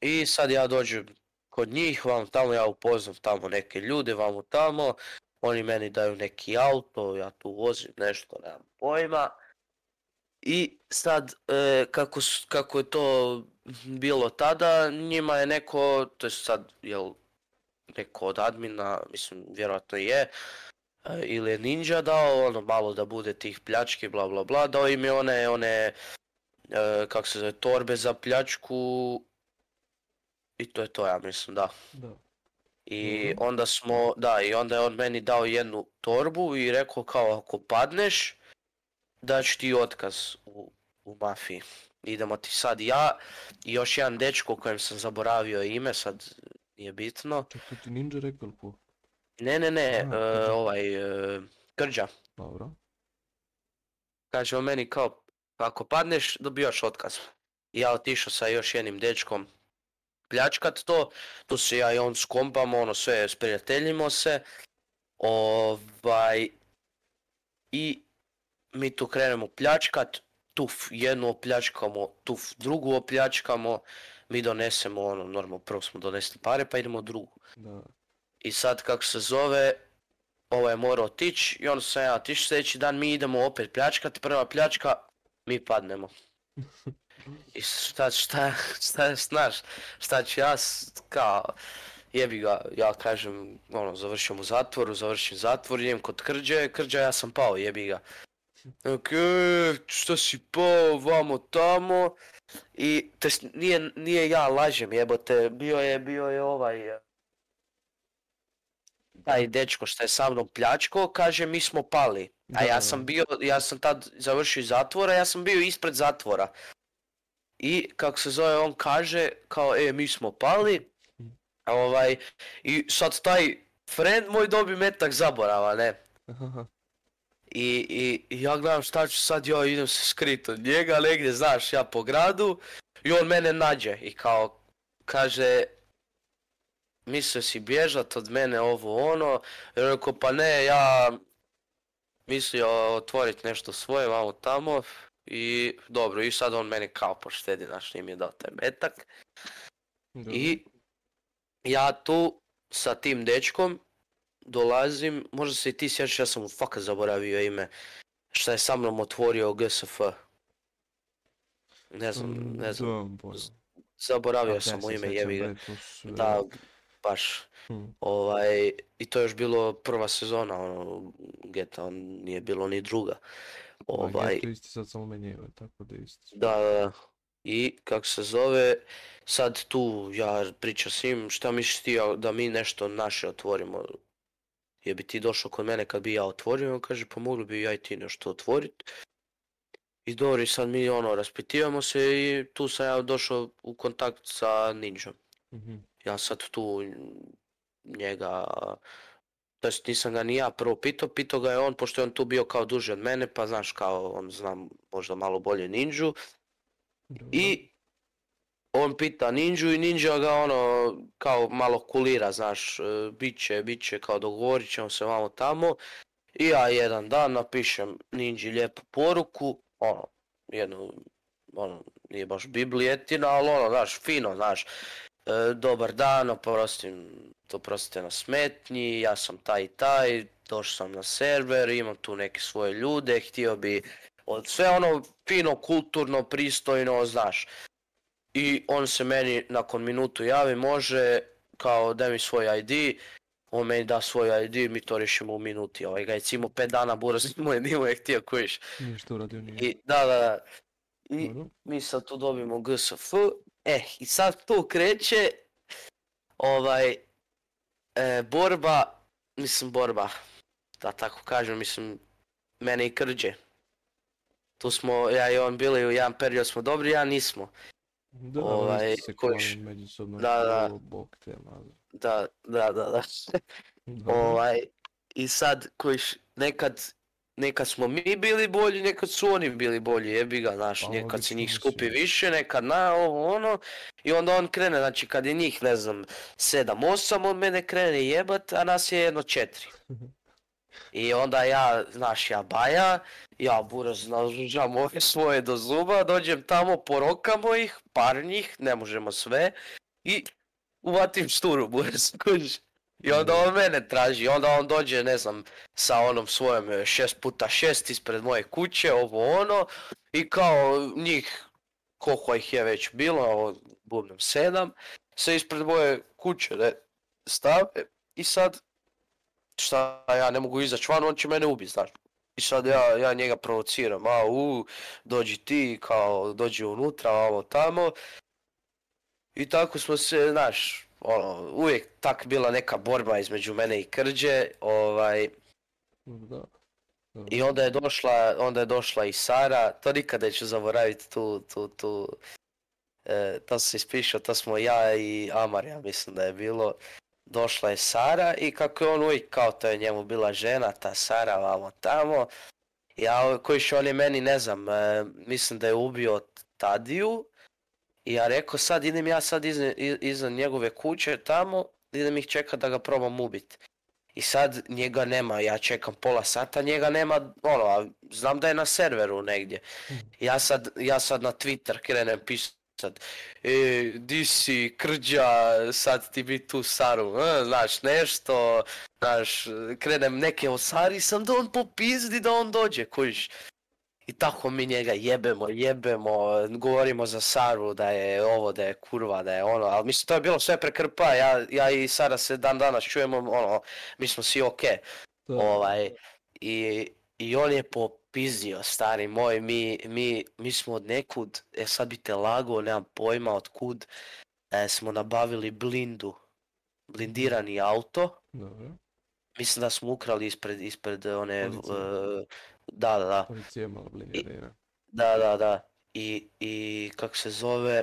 I sad ja dođem kod njih, vam tamo ja upoznam tamo neke ljude, vam tamo. Oni meni daju neki auto, ja tu vozim nešto, nemam pojma. I sad, e, kako, kako je to bilo tada, njima je neko, to je sad, jel, neko od admina, mislim, vjerojatno je, e, ili je Ninja dao, ono, malo da bude tih pljački, bla bla bla, dao im je one, one, e, kako se zove, torbe za pljačku, i to je to, ja mislim, da. da. I mhm. onda smo, da, i onda je on meni dao jednu torbu i rekao kao ako padneš, daću ti otkaz u, u mafiji. Idemo ti sad ja i još jedan dečko kojem sam zaboravio ime, sad nije bitno. Čekaj, ti ninja rekao Ne, ne, ne, e, ovaj, e, Krđa. Dobro. Kaže on meni kao, ako padneš, dobivaš otkaz. I ja otišao sa još jednim dečkom, pljačkat to, tu se ja i on skompamo, ono sve, sprijateljimo se, ovaj, i mi tu krenemo pljačkat, tuf jednu opljačkamo, tuf drugu opljačkamo, mi donesemo ono, normalno prvo smo donesli pare pa idemo drugu. I sad kako se zove, ovo ovaj je morao tić, i onda sam ja tiš sljedeći dan, mi idemo opet pljačkat, prva pljačka, mi padnemo. I šta, šta, šta, znaš, šta ja, kao, jebi ga, ja kažem, ono, završim u zatvoru, završim zatvor, idem kod krđe, krđa ja sam pao, jebi ga. Ok, što si pao, vamo tamo, i, nije, nije ja lažem jebote, bio je, bio je ovaj, e, taj dečko što je sa mnom pljačko, kaže mi smo pali. A ja sam bio, ja sam tad završio zatvora, ja sam bio ispred zatvora i kako se zove on kaže kao e mi smo pali ovaj i sad taj friend moj dobi metak zaborava ne I, ja gledam šta ću sad, ja idem se skrit od njega, negdje, znaš, ja po gradu. I on mene nađe i kao, kaže, mislio si bježat od mene ovo ono. I rekao, pa ne, ja mislio otvorit nešto svoje, malo tamo. I dobro, i sad on meni kao poštedi, znači mi je dao taj metak. I ja tu sa tim dečkom dolazim, možda se i ti sjećaš, ja sam mu faka zaboravio ime, šta je sa mnom otvorio GSF. Ne znam, mm, ne znam. Zaboravio sam mu ime, jebi ga. Da, baš. Hmm. Ovaj, I to je još bilo prva sezona, ono, Geta, nije bilo ni druga. Ovaj, sad samo tako da Da, da, I kako se zove, sad tu ja pričam njim, šta misliš ti da mi nešto naše otvorimo? Je bi ti došao kod mene kad bi ja otvorio, on kaže pa mogli bi ja i ti nešto otvorit. I dobro, sad mi ono raspitivamo se i tu sam ja došao u kontakt sa Ninjom. mm Ja sad tu njega znači nisam ga ni ja prvo pitao, pitao ga je on, pošto je on tu bio kao duže od mene, pa znaš kao on znam možda malo bolje ninđu. I on pita ninđu i ninja ga ono kao malo kulira, znaš, e, bit će, bit će, kao dogovorit ćemo se malo tamo. I ja jedan dan napišem ninji lijepu poruku, ono, jednu, ono, nije baš biblijetina, ali ono, znaš, fino, znaš, E, dobar dan, to oprostite na smetnji, ja sam taj i taj, došao sam na server, imam tu neke svoje ljude, htio bi od sve ono fino, kulturno, pristojno, znaš. I on se meni nakon minutu javi, može, kao daj mi svoj ID, on meni da svoj ID, mi to rješimo u minuti, ovaj ga je cimo pet dana bura mu je nije je htio kojiš. Nije što uradio nije. I, da, da, da. I mi sad tu dobimo GSF, E, i sad tu kreće ovaj, e, borba, mislim borba, da tako kažem, mislim, mene i krđe. Tu smo, ja i on bili u jedan period smo dobri, ja nismo. ovaj, se kojiš. međusobno da, da. da, da, da, da. da. ovaj, I sad, kojiš, nekad nekad smo mi bili bolji, nekad su oni bili bolji, jebi ga, znaš, pa nekad se njih skupi više, nekad na, ovo, ono, i onda on krene, znači kad je njih, ne znam, sedam, osam, on mene krene jebat, a nas je jedno četiri. I onda ja, znaš, ja baja, ja buraz nažužam ove svoje do zuba, dođem tamo, porokamo ih, par njih, ne možemo sve, i uvatim šturu buraz, kuži. I onda on mene traži, onda on dođe, ne znam, sa onom svojom 6 e, puta 6 ispred moje kuće, ovo ono. I kao njih, koliko ih je već bilo, bubnom sedam, se ispred moje kuće stave. I sad, šta ja ne mogu izaći van, on će mene ubiti, znaš. I sad ja, ja njega provociram, a u, dođi ti, kao dođi unutra, ovo tamo. I tako smo se, znaš, ono, uvijek tak bila neka borba između mene i Krđe, ovaj... I onda je došla, onda je došla i Sara, to nikada neću zaboraviti tu, tu, tu... E, to se ispišao, to smo ja i Amar, mislim da je bilo. Došla je Sara i kako je on uvijek kao to je njemu bila žena, ta Sara vamo tamo. Ja koji on je meni, ne znam, e, mislim da je ubio Tadiju i ja rekao sad idem ja sad iza iz, njegove kuće tamo, idem ih čekat da ga probam ubit. I sad njega nema, ja čekam pola sata, njega nema, ono, a znam da je na serveru negdje. Mm. Ja sad, ja sad na Twitter krenem sad e, di si, krđa, sad ti bi tu saru, e, znaš, nešto, znaš, krenem neke osari sam da on popizdi da on dođe, kojiš. I tako mi njega jebemo, jebemo, govorimo za Saru da je ovo, da je kurva, da je ono, ali mislim to je bilo sve prekrpa, ja, ja i Sara se dan danas čujemo, ono, mi smo svi ok. Ovaj, i, I on je popizio, stari moj, mi, mi, mi smo od nekud, e sad bi te lago nemam pojma od kud, e, smo nabavili blindu, blindirani mhm. auto. Mislim da smo ukrali ispred, ispred one da, da, da. Policija je malo Da, da, da. I, i kak se zove...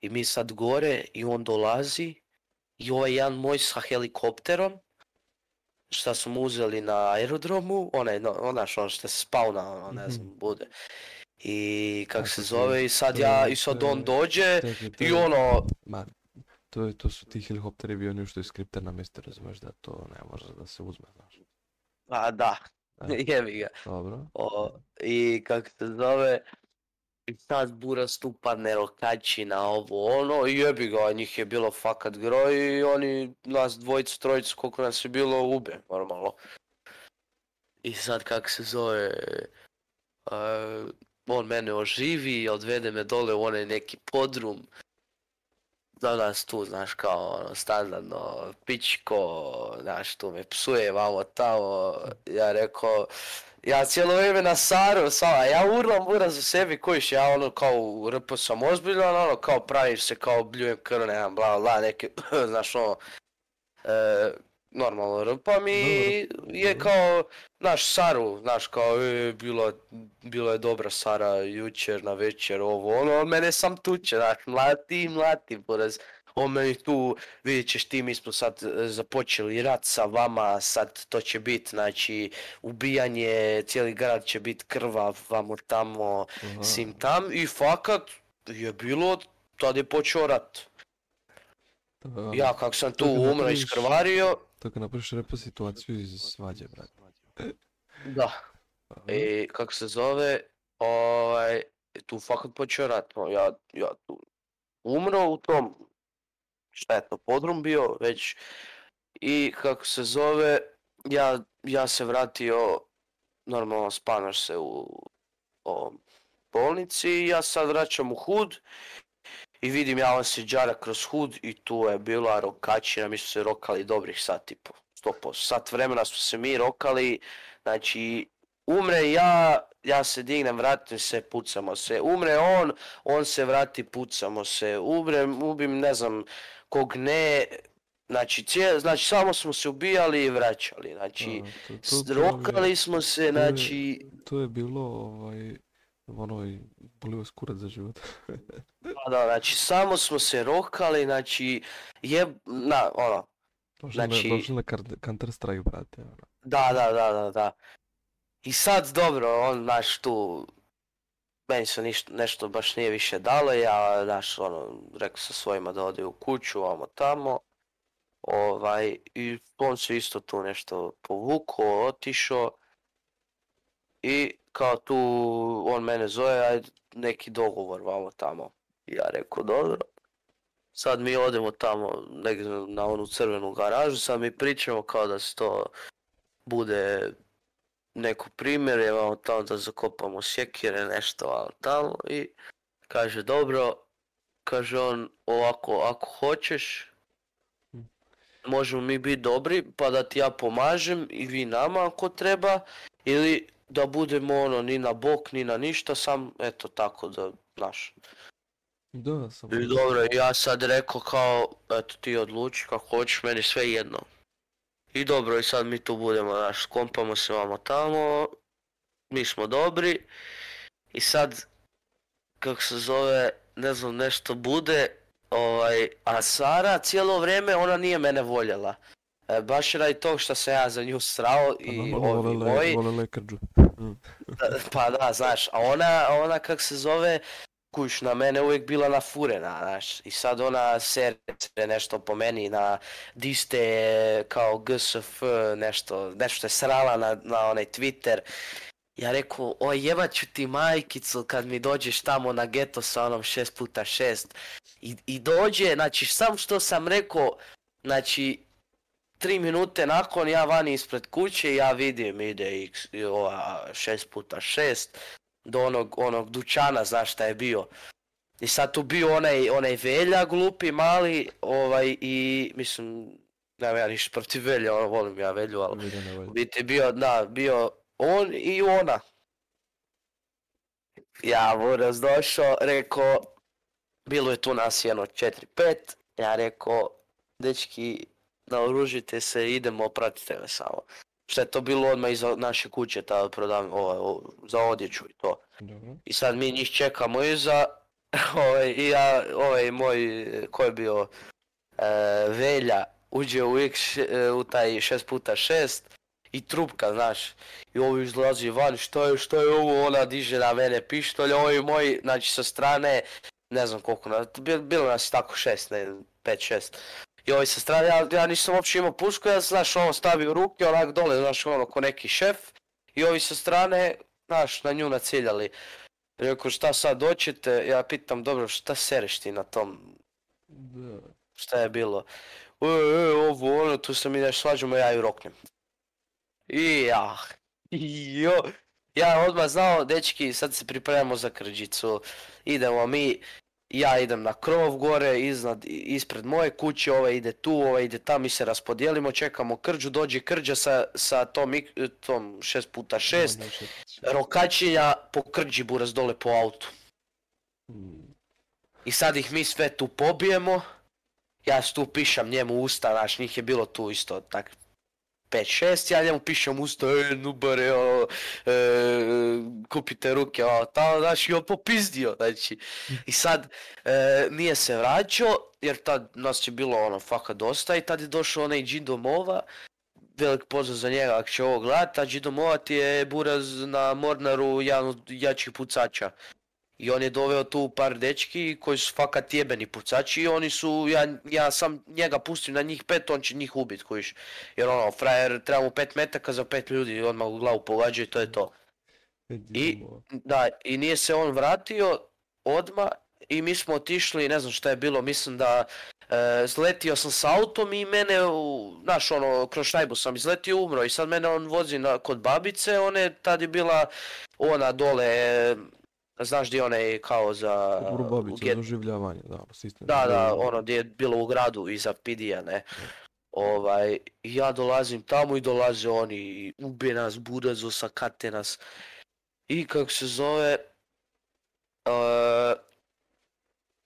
I mi sad gore i on dolazi. I ovaj jedan moj sa helikopterom. Šta su uzeli na aerodromu. Onaj, no, Ona ono što se spavna, ono, ne mhm. znam, bude. I kak se zove i sad ja, i sad on dođe i ono... Ma... To, to su ti helikopteri bio nešto iz skripta na mjesto, razumiješ da to ne može da se uzme, znaš. A da, Jebi ga. Dobro. O, I kako se zove, i sad bura stupa nerokači na ovo ono, jebi ga, njih je bilo fakat groj i oni nas dvojicu, trojicu, koliko nas je bilo, ube normalno. I sad kak se zove, uh, on mene oživi, odvede me dole u onaj neki podrum, da nas tu, znaš, kao ono, standardno, pičko, znaš, tu me psuje, vamo tamo, ja rekao, ja cijelo vrijeme na saru, sada, ja urlam buraz u sebi, kojiš, ja ono kao rpo sam ozbiljan, ono kao praviš se, kao bljujem krv, nemam, bla, bla, neke, znaš, ono, e, normalno rupa mi je kao, naš Saru, znaš, kao e, bilo, bilo je dobra Sara jučer na večer, ovo, ono, on mene sam tuče, znaš, mlati, mlati, poraz. On meni tu, vidjet ćeš ti, mi smo sad e, započeli rat sa vama, sad to će biti, znači, ubijanje, cijeli grad će biti krva, vamo tamo, sim tam, i fakat je bilo, tad je počeo rat. Ja kako sam tu umro iskrvario, tako napraviš repo situaciju iz svađe, brate. Da. I e, kako se zove, ovaj, tu fakat počeo rat, ja, ja tu umro u tom, šta je to, podrum bio već, i kako se zove, ja, ja se vratio, normalno spanaš se u polnici bolnici, ja sad vraćam u hud i vidim ja on se džara kroz hud i tu je bila rokačina, mi su se rokali dobrih sat i po, stopo. Sat vremena smo se mi rokali, znači umre ja, ja se dignem, vratim se, pucamo se. Umre on, on se vrati, pucamo se. umre ubim ne znam kog ne, Znači, znači samo smo se ubijali i vraćali, znači, A, rokali smo se, znači... To je bilo, ovaj, ono, bolio vas za život. pa da, znači, samo smo se rokali, znači, je, na, ono, Došli znači... na Counter Strike, brate, ono. Da, da, da, da, da. I sad, dobro, on, naš tu, meni se nešto baš nije više dalo, ja, naš ono, rekao sa svojima da ode u kuću, ovamo tamo. Ovaj, i on se isto tu nešto povukao, otišao. I kao tu on mene zove, ajde neki dogovor vamo tamo. Ja rekao dobro. Sad mi odemo tamo negdje na onu crvenu garažu, sad mi pričamo kao da se to bude neko primjer, vamo tamo da zakopamo sjekire, nešto vamo tamo i kaže dobro, kaže on ovako, ako hoćeš, možemo mi biti dobri pa da ti ja pomažem i vi nama ako treba ili da budemo ono ni na bok ni na ništa, sam eto tako da, znaš. Da, sam... I dobro, ja sad rekao kao, eto ti odluči kako hoćeš, meni sve jedno. I dobro, i sad mi tu budemo, znaš, skompamo se vamo tamo, mi smo dobri. I sad, kako se zove, ne znam, nešto bude, ovaj, a Sara cijelo vrijeme ona nije mene voljela. E, baš radi tog što se ja za nju srao i ovi moji. Mm. Pa da, znaš, a ona, ona kak se zove, kuš na mene uvijek bila nafurena, znaš. I sad ona sere nešto po meni na diste kao GSF, nešto, nešto je srala na, onaj Twitter. Ja rekao, oj jebat ću ti majkicu kad mi dođeš tamo na geto sa onom 6x6. I, I dođe, znači sam što sam rekao, znači Tri minute nakon ja vani ispred kuće ja vidim ide x, ova 6 puta šest do onog, onog dućana znaš šta je bio. I sad tu bio onaj, onaj velja glupi mali ovaj i mislim nemam ja ništa protiv velja, ono volim ja velju, ali biti bio, da, bio on i ona. Ja buraz došao, rekao, bilo je tu nas jedno 4-5, ja rekao, dečki, naoružite se, idemo, pratite me samo. Što je to bilo odmah iza naše kuće, ta prodam, ovaj, o, za odjeću i to. Dobro. I sad mi njih čekamo iza, ovaj, i ja, ovaj moj, ko je bio, e, Velja, uđe u X, e, u taj 6x6, i trupka, znaš. I ovo izlazi van, što je, što je ovo, ona diže na mene pištolj, ovi moj, znači sa strane, ne znam koliko, bilo nas tako šest, ne, pet, šest i ovi sa strane, ja, nisam uopće imao pušku, ja znaš ono stavio ruke onak dole, znaš ono ko neki šef i ovi sa strane, znaš, na nju naciljali. Rekao šta sad doćete, ja pitam dobro šta sereš ti na tom, šta je bilo. E, e, ovo ono, tu se mi nešto svađamo, ja ju roknem. I ja, jo, ja odmah znao, dečki, sad se pripremamo za krđicu, idemo mi, ja idem na krov gore, iznad, ispred moje kuće, ovaj ide tu, ovaj ide tam, mi se raspodijelimo, čekamo krđu, dođe krđa sa, sa tom, tom 6x6, rokačija po krđi buraz dole po autu. Hmm. I sad ih mi sve tu pobijemo, ja tu pišam njemu usta, naš, njih je bilo tu isto tak 5-6, ja njemu pišem usta, e, nubar, e, kupite ruke, ta, znaš, i on popizdio, znači. I sad, e, nije se vraćao, jer tad nas je bilo, ono, faka dosta i tad je došao onaj Jindo Mova, velik pozdrav za njega ako će ovo gledati, a Jindo Mova ti je buraz na Mornaru jedan od jačih pucača i on je doveo tu par dečki koji su fakat jebeni pucači i oni su, ja, ja sam njega pustim na njih pet, on će njih ubit kojiš. Jer ono, frajer treba mu pet metaka za pet ljudi, odmah u glavu pogađa i to je to. I, da, i nije se on vratio odmah i mi smo otišli, ne znam šta je bilo, mislim da e, zletio sam s autom i mene, u, naš ono, kroz štajbu sam izletio umro i sad mene on vozi kod babice, one tad je bila ona dole, Znaš di onaj kao za... da, sistem. Da, da, ono gdje je bilo u gradu iza Pidija, ne. Ovaj, ja dolazim tamo i dolaze oni i ubije nas, budazo, sakate nas. I kako se zove... E,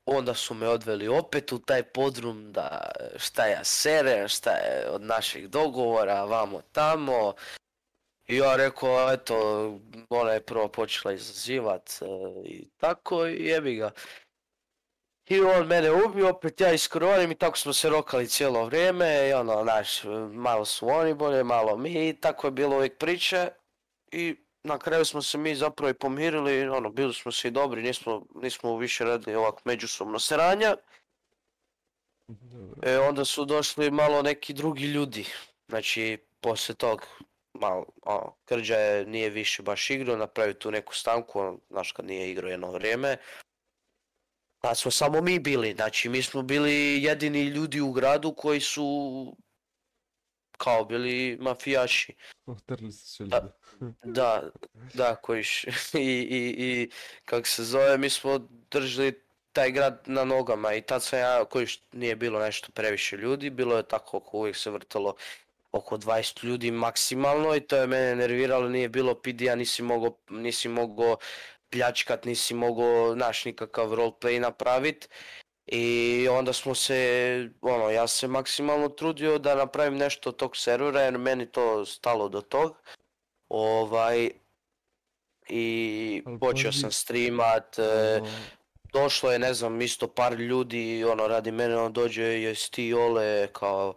onda su me odveli opet u taj podrum da šta ja serem, šta je od naših dogovora, vamo tamo. I ja rekao, eto, ona je prvo počela izazivat e, i tako, i jebi ga. I on mene ubio, opet ja iskronim i tako smo se rokali cijelo vrijeme i ono, znaš, malo su oni bolje, malo mi i tako je bilo uvijek priče. I na kraju smo se mi zapravo i pomirili, ono, bili smo svi dobri, nismo, nismo više radili ovako međusobno sranja. E, onda su došli malo neki drugi ljudi, znači, poslije tog malo, ono, Krđa je, nije više baš igrao, napravio tu neku stanku, on, znaš kad nije igrao jedno vrijeme. Da pa smo samo mi bili, znači mi smo bili jedini ljudi u gradu koji su kao bili mafijaši. Otrli se Da, da, kojiš. I, i, i kak se zove, mi smo držali taj grad na nogama i tad sam ja, kojiš, nije bilo nešto previše ljudi, bilo je tako kako uvijek se vrtalo oko 20 ljudi maksimalno i to je mene nerviralo, nije bilo PD-a, nisi mogao nisi mogo pljačkat, nisi mogao naš nikakav roleplay napravit. I onda smo se, ono, ja se maksimalno trudio da napravim nešto od tog servera jer meni to stalo do tog. Ovaj, i počeo sam streamat, e, došlo je, ne znam, isto par ljudi, ono, radi mene, on dođe, jes ti Ole, kao,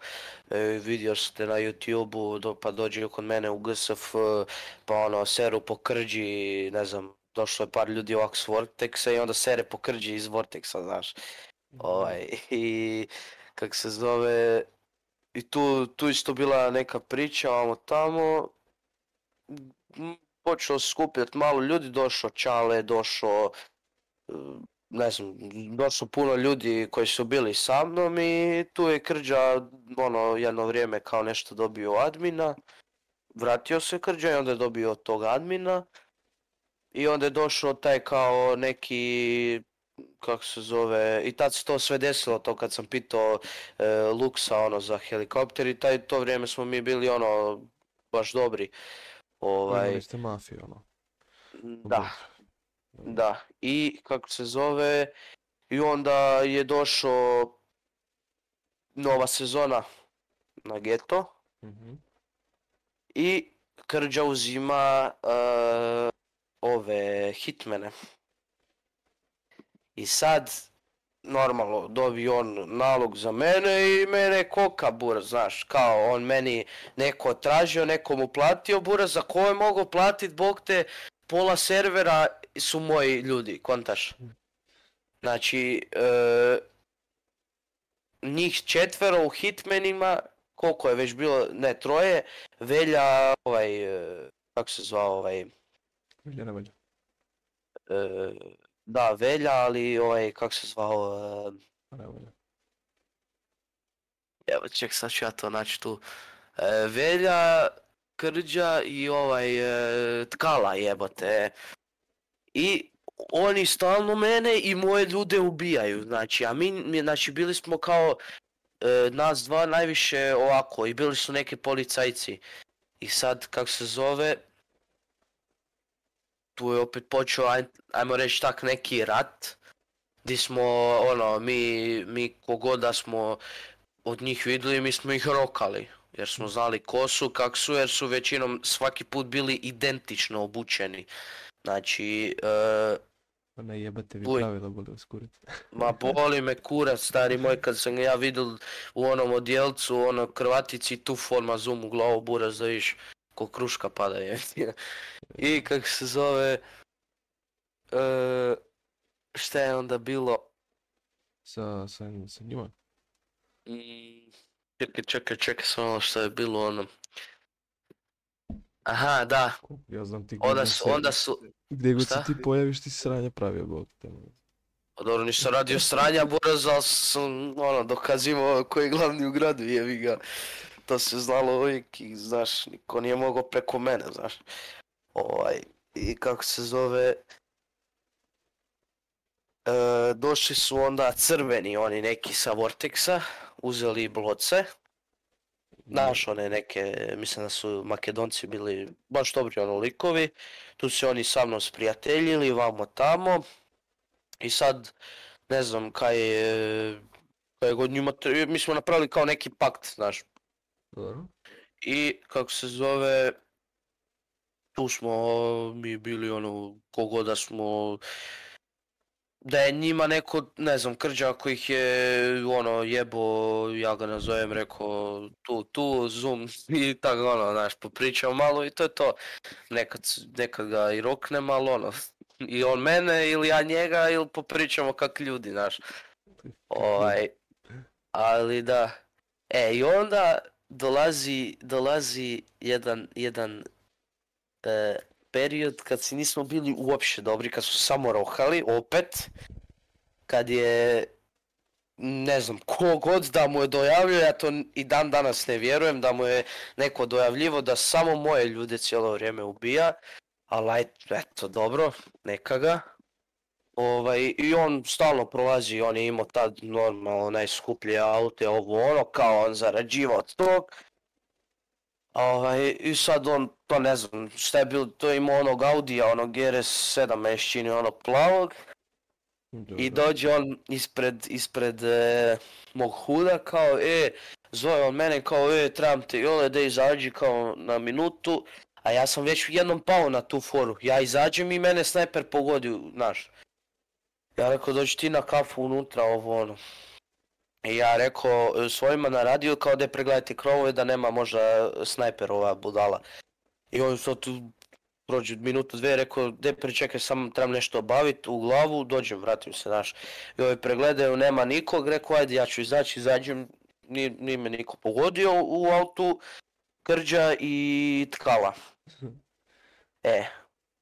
e, vidio ste na YouTube-u, pa dođe kod mene u GSF, pa ono, seru po krđi, ne znam, došlo je par ljudi ovak s Vortexa i onda sere po krđi iz Vortexa, znaš. Mhm. Ovaj, i, kak se zove, i tu, tu isto bila neka priča, ovamo tamo, počeo skupljati malo ljudi, došao Čale, došao ne znam, došlo puno ljudi koji su bili sa mnom i tu je Krđa ono jedno vrijeme kao nešto dobio admina. Vratio se Krđa i onda je dobio tog admina. I onda je došao taj kao neki, kako se zove, i tad se to sve desilo, to kad sam pitao e, Luksa ono za helikopter i taj to vrijeme smo mi bili ono baš dobri. Ovaj... ste mafiju ono. Da. Da, i kako se zove, i onda je došao nova sezona na Geto. Mhm. I Krđa uzima eh, ove hitmene. I sad, normalno, dobi on nalog za mene i mene koka bura, znaš, kao on meni neko tražio, neko mu platio bura, za koje mogu platit, bog te, pola servera su moji ljudi, kontaš. Znači, e, njih četvero u hitmenima, koliko je već bilo, ne, troje, Velja, ovaj, e, kako se zvao, ovaj... Velja. E, da, Velja, ali ovaj, kako se zvao... E, ja Evo, ček, sad ću ja to naći tu. Velja, Krđa i ovaj Tkala jebote. I oni stalno mene i moje ljude ubijaju, znači, a mi, znači, bili smo kao e, nas dva najviše ovako i bili su neki policajci. I sad, kako se zove, tu je opet počeo, aj, ajmo reći tak, neki rat. Di smo, ono, mi, mi kogoda smo od njih vidjeli, mi smo ih rokali. Jer smo znali ko su, kak su, jer su većinom svaki put bili identično obučeni. Znači... E, pa ne jebate vi pravila, boli vas kurac. Ma boli me kurac, stari moj, kad sam ja vidio u onom odjelcu, u onoj krvatici, tu forma zoom u glavu buraz da viš, ko kruška pada je. I kak se zove... E, šta je onda bilo? Sa, sa, sa njima? Mm, čekaj, čekaj, čekaj sam ono šta je bilo ono. Aha, da. Ja znam ti onda su, onda su, gdje god se ti pojaviš ti si sranja pravio, bog Pa dobro, nisam radio sranja, buraz, ali sam ono, dokazivao koji je glavni u gradu, jevi ga. To se znalo uvijek i znaš, niko nije mogao preko mene, znaš. Ovaj, i kako se zove, e, došli su onda crveni oni neki sa Vortexa, uzeli bloce naš, one neke, mislim da su makedonci bili baš dobri ono likovi, tu se oni sa mnom sprijateljili, vamo tamo, i sad, ne znam, kaj, kaj god njima, mi smo napravili kao neki pakt, znaš. Dobro. I, kako se zove, tu smo mi bili ono, kogoda smo, da je njima neko, ne znam, krđa koji ih je, ono, jebo, ja ga nazovem, rekao, tu, tu, zoom, i tako, ono, znaš, popričao malo i to je to. Nekad, nekad ga i rokne malo, ono, i on mene, ili ja njega, ili popričamo kak ljudi, znaš. Ovaj, ali da, e, i onda dolazi, dolazi jedan, jedan, e, period kad si nismo bili uopće dobri, kad su samo rohali, opet, kad je, ne znam, kogod da mu je dojavljio, ja to i dan danas ne vjerujem, da mu je neko dojavljivo da samo moje ljude cijelo vrijeme ubija, ali eto, dobro, neka ga. Ovaj, I on stalno prolazi, on je imao tad normalno najskuplje aute, ovo ono, kao on zarađivao od tog. Ovaj, I sad on, to pa ne znam, šta je bilo, to je imao onog Audija, onog RS7 mešćini, onog plavog. I dođe on ispred, ispred e, mog huda kao, e, zove on mene kao, e, trebam te jole da izađi kao na minutu. A ja sam već jednom pao na tu foru, ja izađem i mene snajper pogodi, znaš. Ja rekao, dođi ti na kafu unutra, ovo ono. I ja rekao e, svojima na radio kao da pregledajte krovove da nema možda snajperova budala. I on sad tu prođe minutu dve rekao de pričekaj sam trebam nešto obavit u glavu, dođem, vratim se naš. I ovaj pregledaju, nema nikog, rekao ajde ja ću izaći, izađem, nije, me niko pogodio u autu, krđa i tkala. E,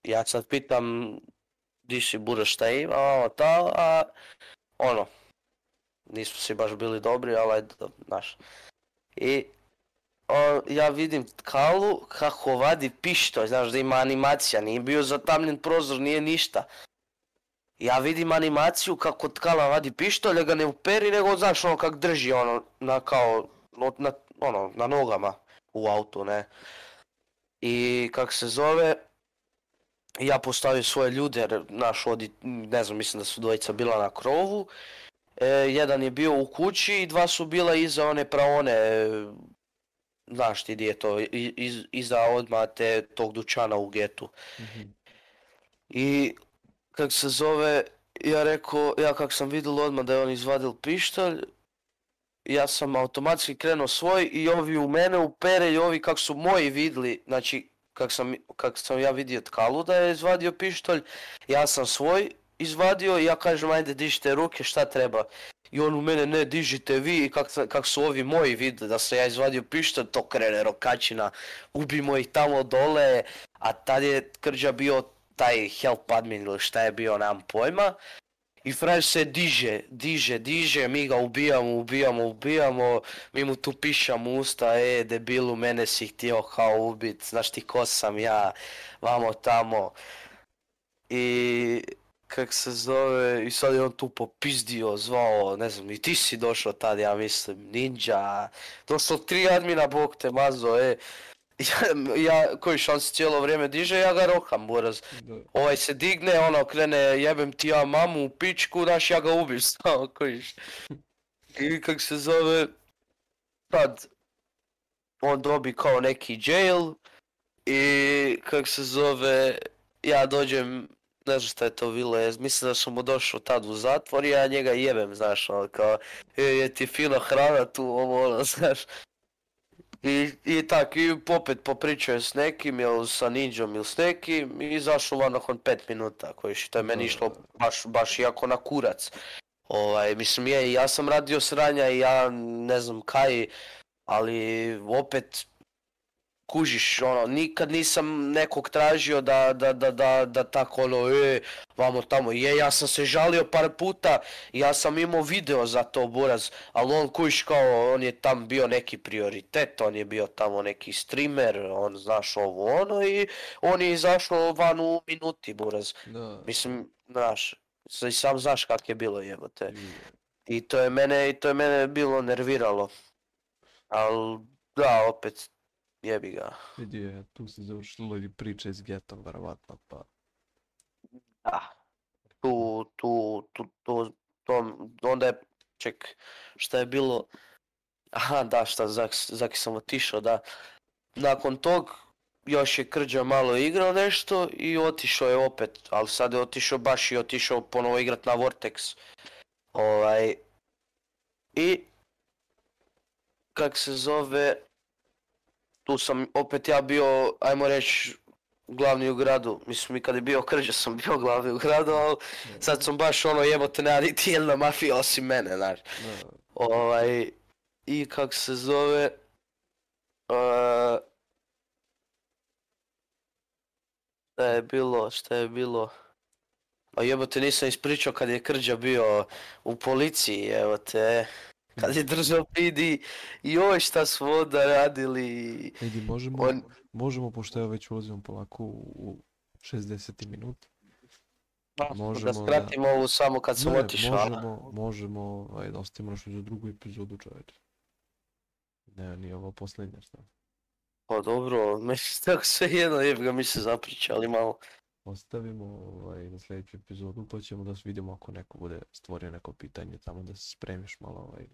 ja sad pitam, di si buraš šta ima, a, ta, a ono, nisu svi baš bili dobri, ali ajde, znaš. I ja vidim Kalu kako vadi pištolj, znaš da ima animacija, nije bio zatamljen prozor, nije ništa. Ja vidim animaciju kako tkala vadi pištolj, ga ne uperi, nego znaš ono kak drži ono, na kao, na, ono, na nogama u autu, ne. I kak se zove, ja postavio svoje ljude, jer naš odi, ne znam, mislim da su dvojica bila na krovu. E, jedan je bio u kući i dva su bila iza one praone, e, znaš ti gdje je to, iz, iza odmah te tog dućana u getu. Mhm. I kak se zove, ja rekao, ja kak sam vidio odmah da je on izvadil pištolj, ja sam automatski krenuo svoj i ovi u mene upere i ovi kak su moji vidli, znači kak sam, kak sam ja vidio tkalu da je izvadio pištolj, ja sam svoj izvadio i ja kažem ajde dižite ruke šta treba. I on u mene ne dižite vi i kak, su ovi moji vide da se ja izvadio pišto to krene rokačina. Ubimo ih tamo dole a tad je Krđa bio taj help admin ili šta je bio nam pojma. I fraj se diže, diže, diže, mi ga ubijamo, ubijamo, ubijamo, mi mu tu pišamo usta, e, debilu, mene si htio kao ubit, znaš ti ko sam ja, vamo tamo. I kak se zove, i sad je on tu popizdio, zvao, ne znam, i ti si došao tad, ja mislim, ninja, došlo tri admina, bog te mazo, e. Ja, ja koji šans cijelo vrijeme diže, ja ga roham buraz. Ovaj se digne, ono krene, jebem ti ja mamu u pičku, daš ja ga ubiš, samo kojiš. I kak se zove, tad, on dobi kao neki jail, i kak se zove, ja dođem ne znam šta je to bilo, mislim da sam mu došao tad u zatvor i ja njega jebem, znaš, ono, kao, e, je, ti fino hrana tu, ovo, ono, znaš. I, i tak, i popet popričao s nekim, jel, sa ninđom ili s nekim, i izašao van nakon pet minuta, koji što je meni išlo baš, baš jako na kurac. Ovaj, mislim, je, ja sam radio sranja i ja ne znam kaj, ali opet kužiš, ono, nikad nisam nekog tražio da, da, da, da, da tako ono, e, vamo tamo, je, ja sam se žalio par puta, ja sam imao video za to buraz, ali on kužiš kao, on je tam bio neki prioritet, on je bio tamo neki streamer, on znaš ovo ono i on je izašao van u minuti buraz. Da. Mislim, znaš, sam znaš kak je bilo jebote. I to je mene, i to je mene bilo nerviralo. ali, da, opet, Jebi ga. je, tu se završilo i priča iz geta, verovatno, pa... Da. Tu, tu, tu, tu, onda je, ček, šta je bilo... Aha, da, šta, zaki, zaki sam otišao, da. Nakon tog, još je Krđa malo igrao nešto i otišao je opet, ali sad je otišao baš i otišao ponovo igrat na Vortex. Ovaj... I... Kak se zove tu sam opet ja bio, ajmo reći, glavni u gradu. Mislim, i kad je bio Krđa sam bio glavni u gradu, ali sad sam baš ono jebote, nema niti jedna mafija osim mene, znaš. Ovaj, i kak se zove... Uh, šta je bilo, šta je bilo... A jebote nisam ispričao kad je Krđa bio u policiji, evo te. Kad je držao Pidi, ovo šta su onda radili. Edi, možemo, možemo pošto ja već ulazimo polako u 60. minut. Pa, možemo, da skratimo da... samo kad sam otišao. Možemo, možemo, ovaj, da ostavimo našu za drugu epizodu čovječe. Ne, ni ovo posljednja šta. Pa dobro, meni tako sve jedno jeb ga mi se zapričali malo. Ostavimo ovaj, na sljedeću epizodu pa ćemo da se vidimo ako neko bude stvorio neko pitanje tamo da se spremiš malo ovaj,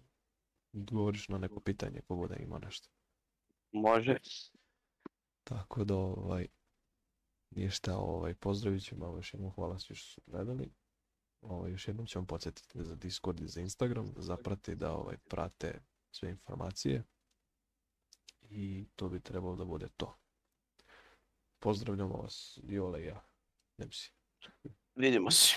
odgovoriš na neko pitanje ko bude ima nešto. Može. Tako da ovaj, ništa, ovaj, pozdravit ćemo, ovaj, još jednom hvala svi što su gledali. Ovaj, još jednom ćemo podsjetiti za Discord i za Instagram, da zaprati da ovaj, prate sve informacije. I to bi trebalo da bude to. Pozdravljamo vas, Jole i ja. Vidimo se.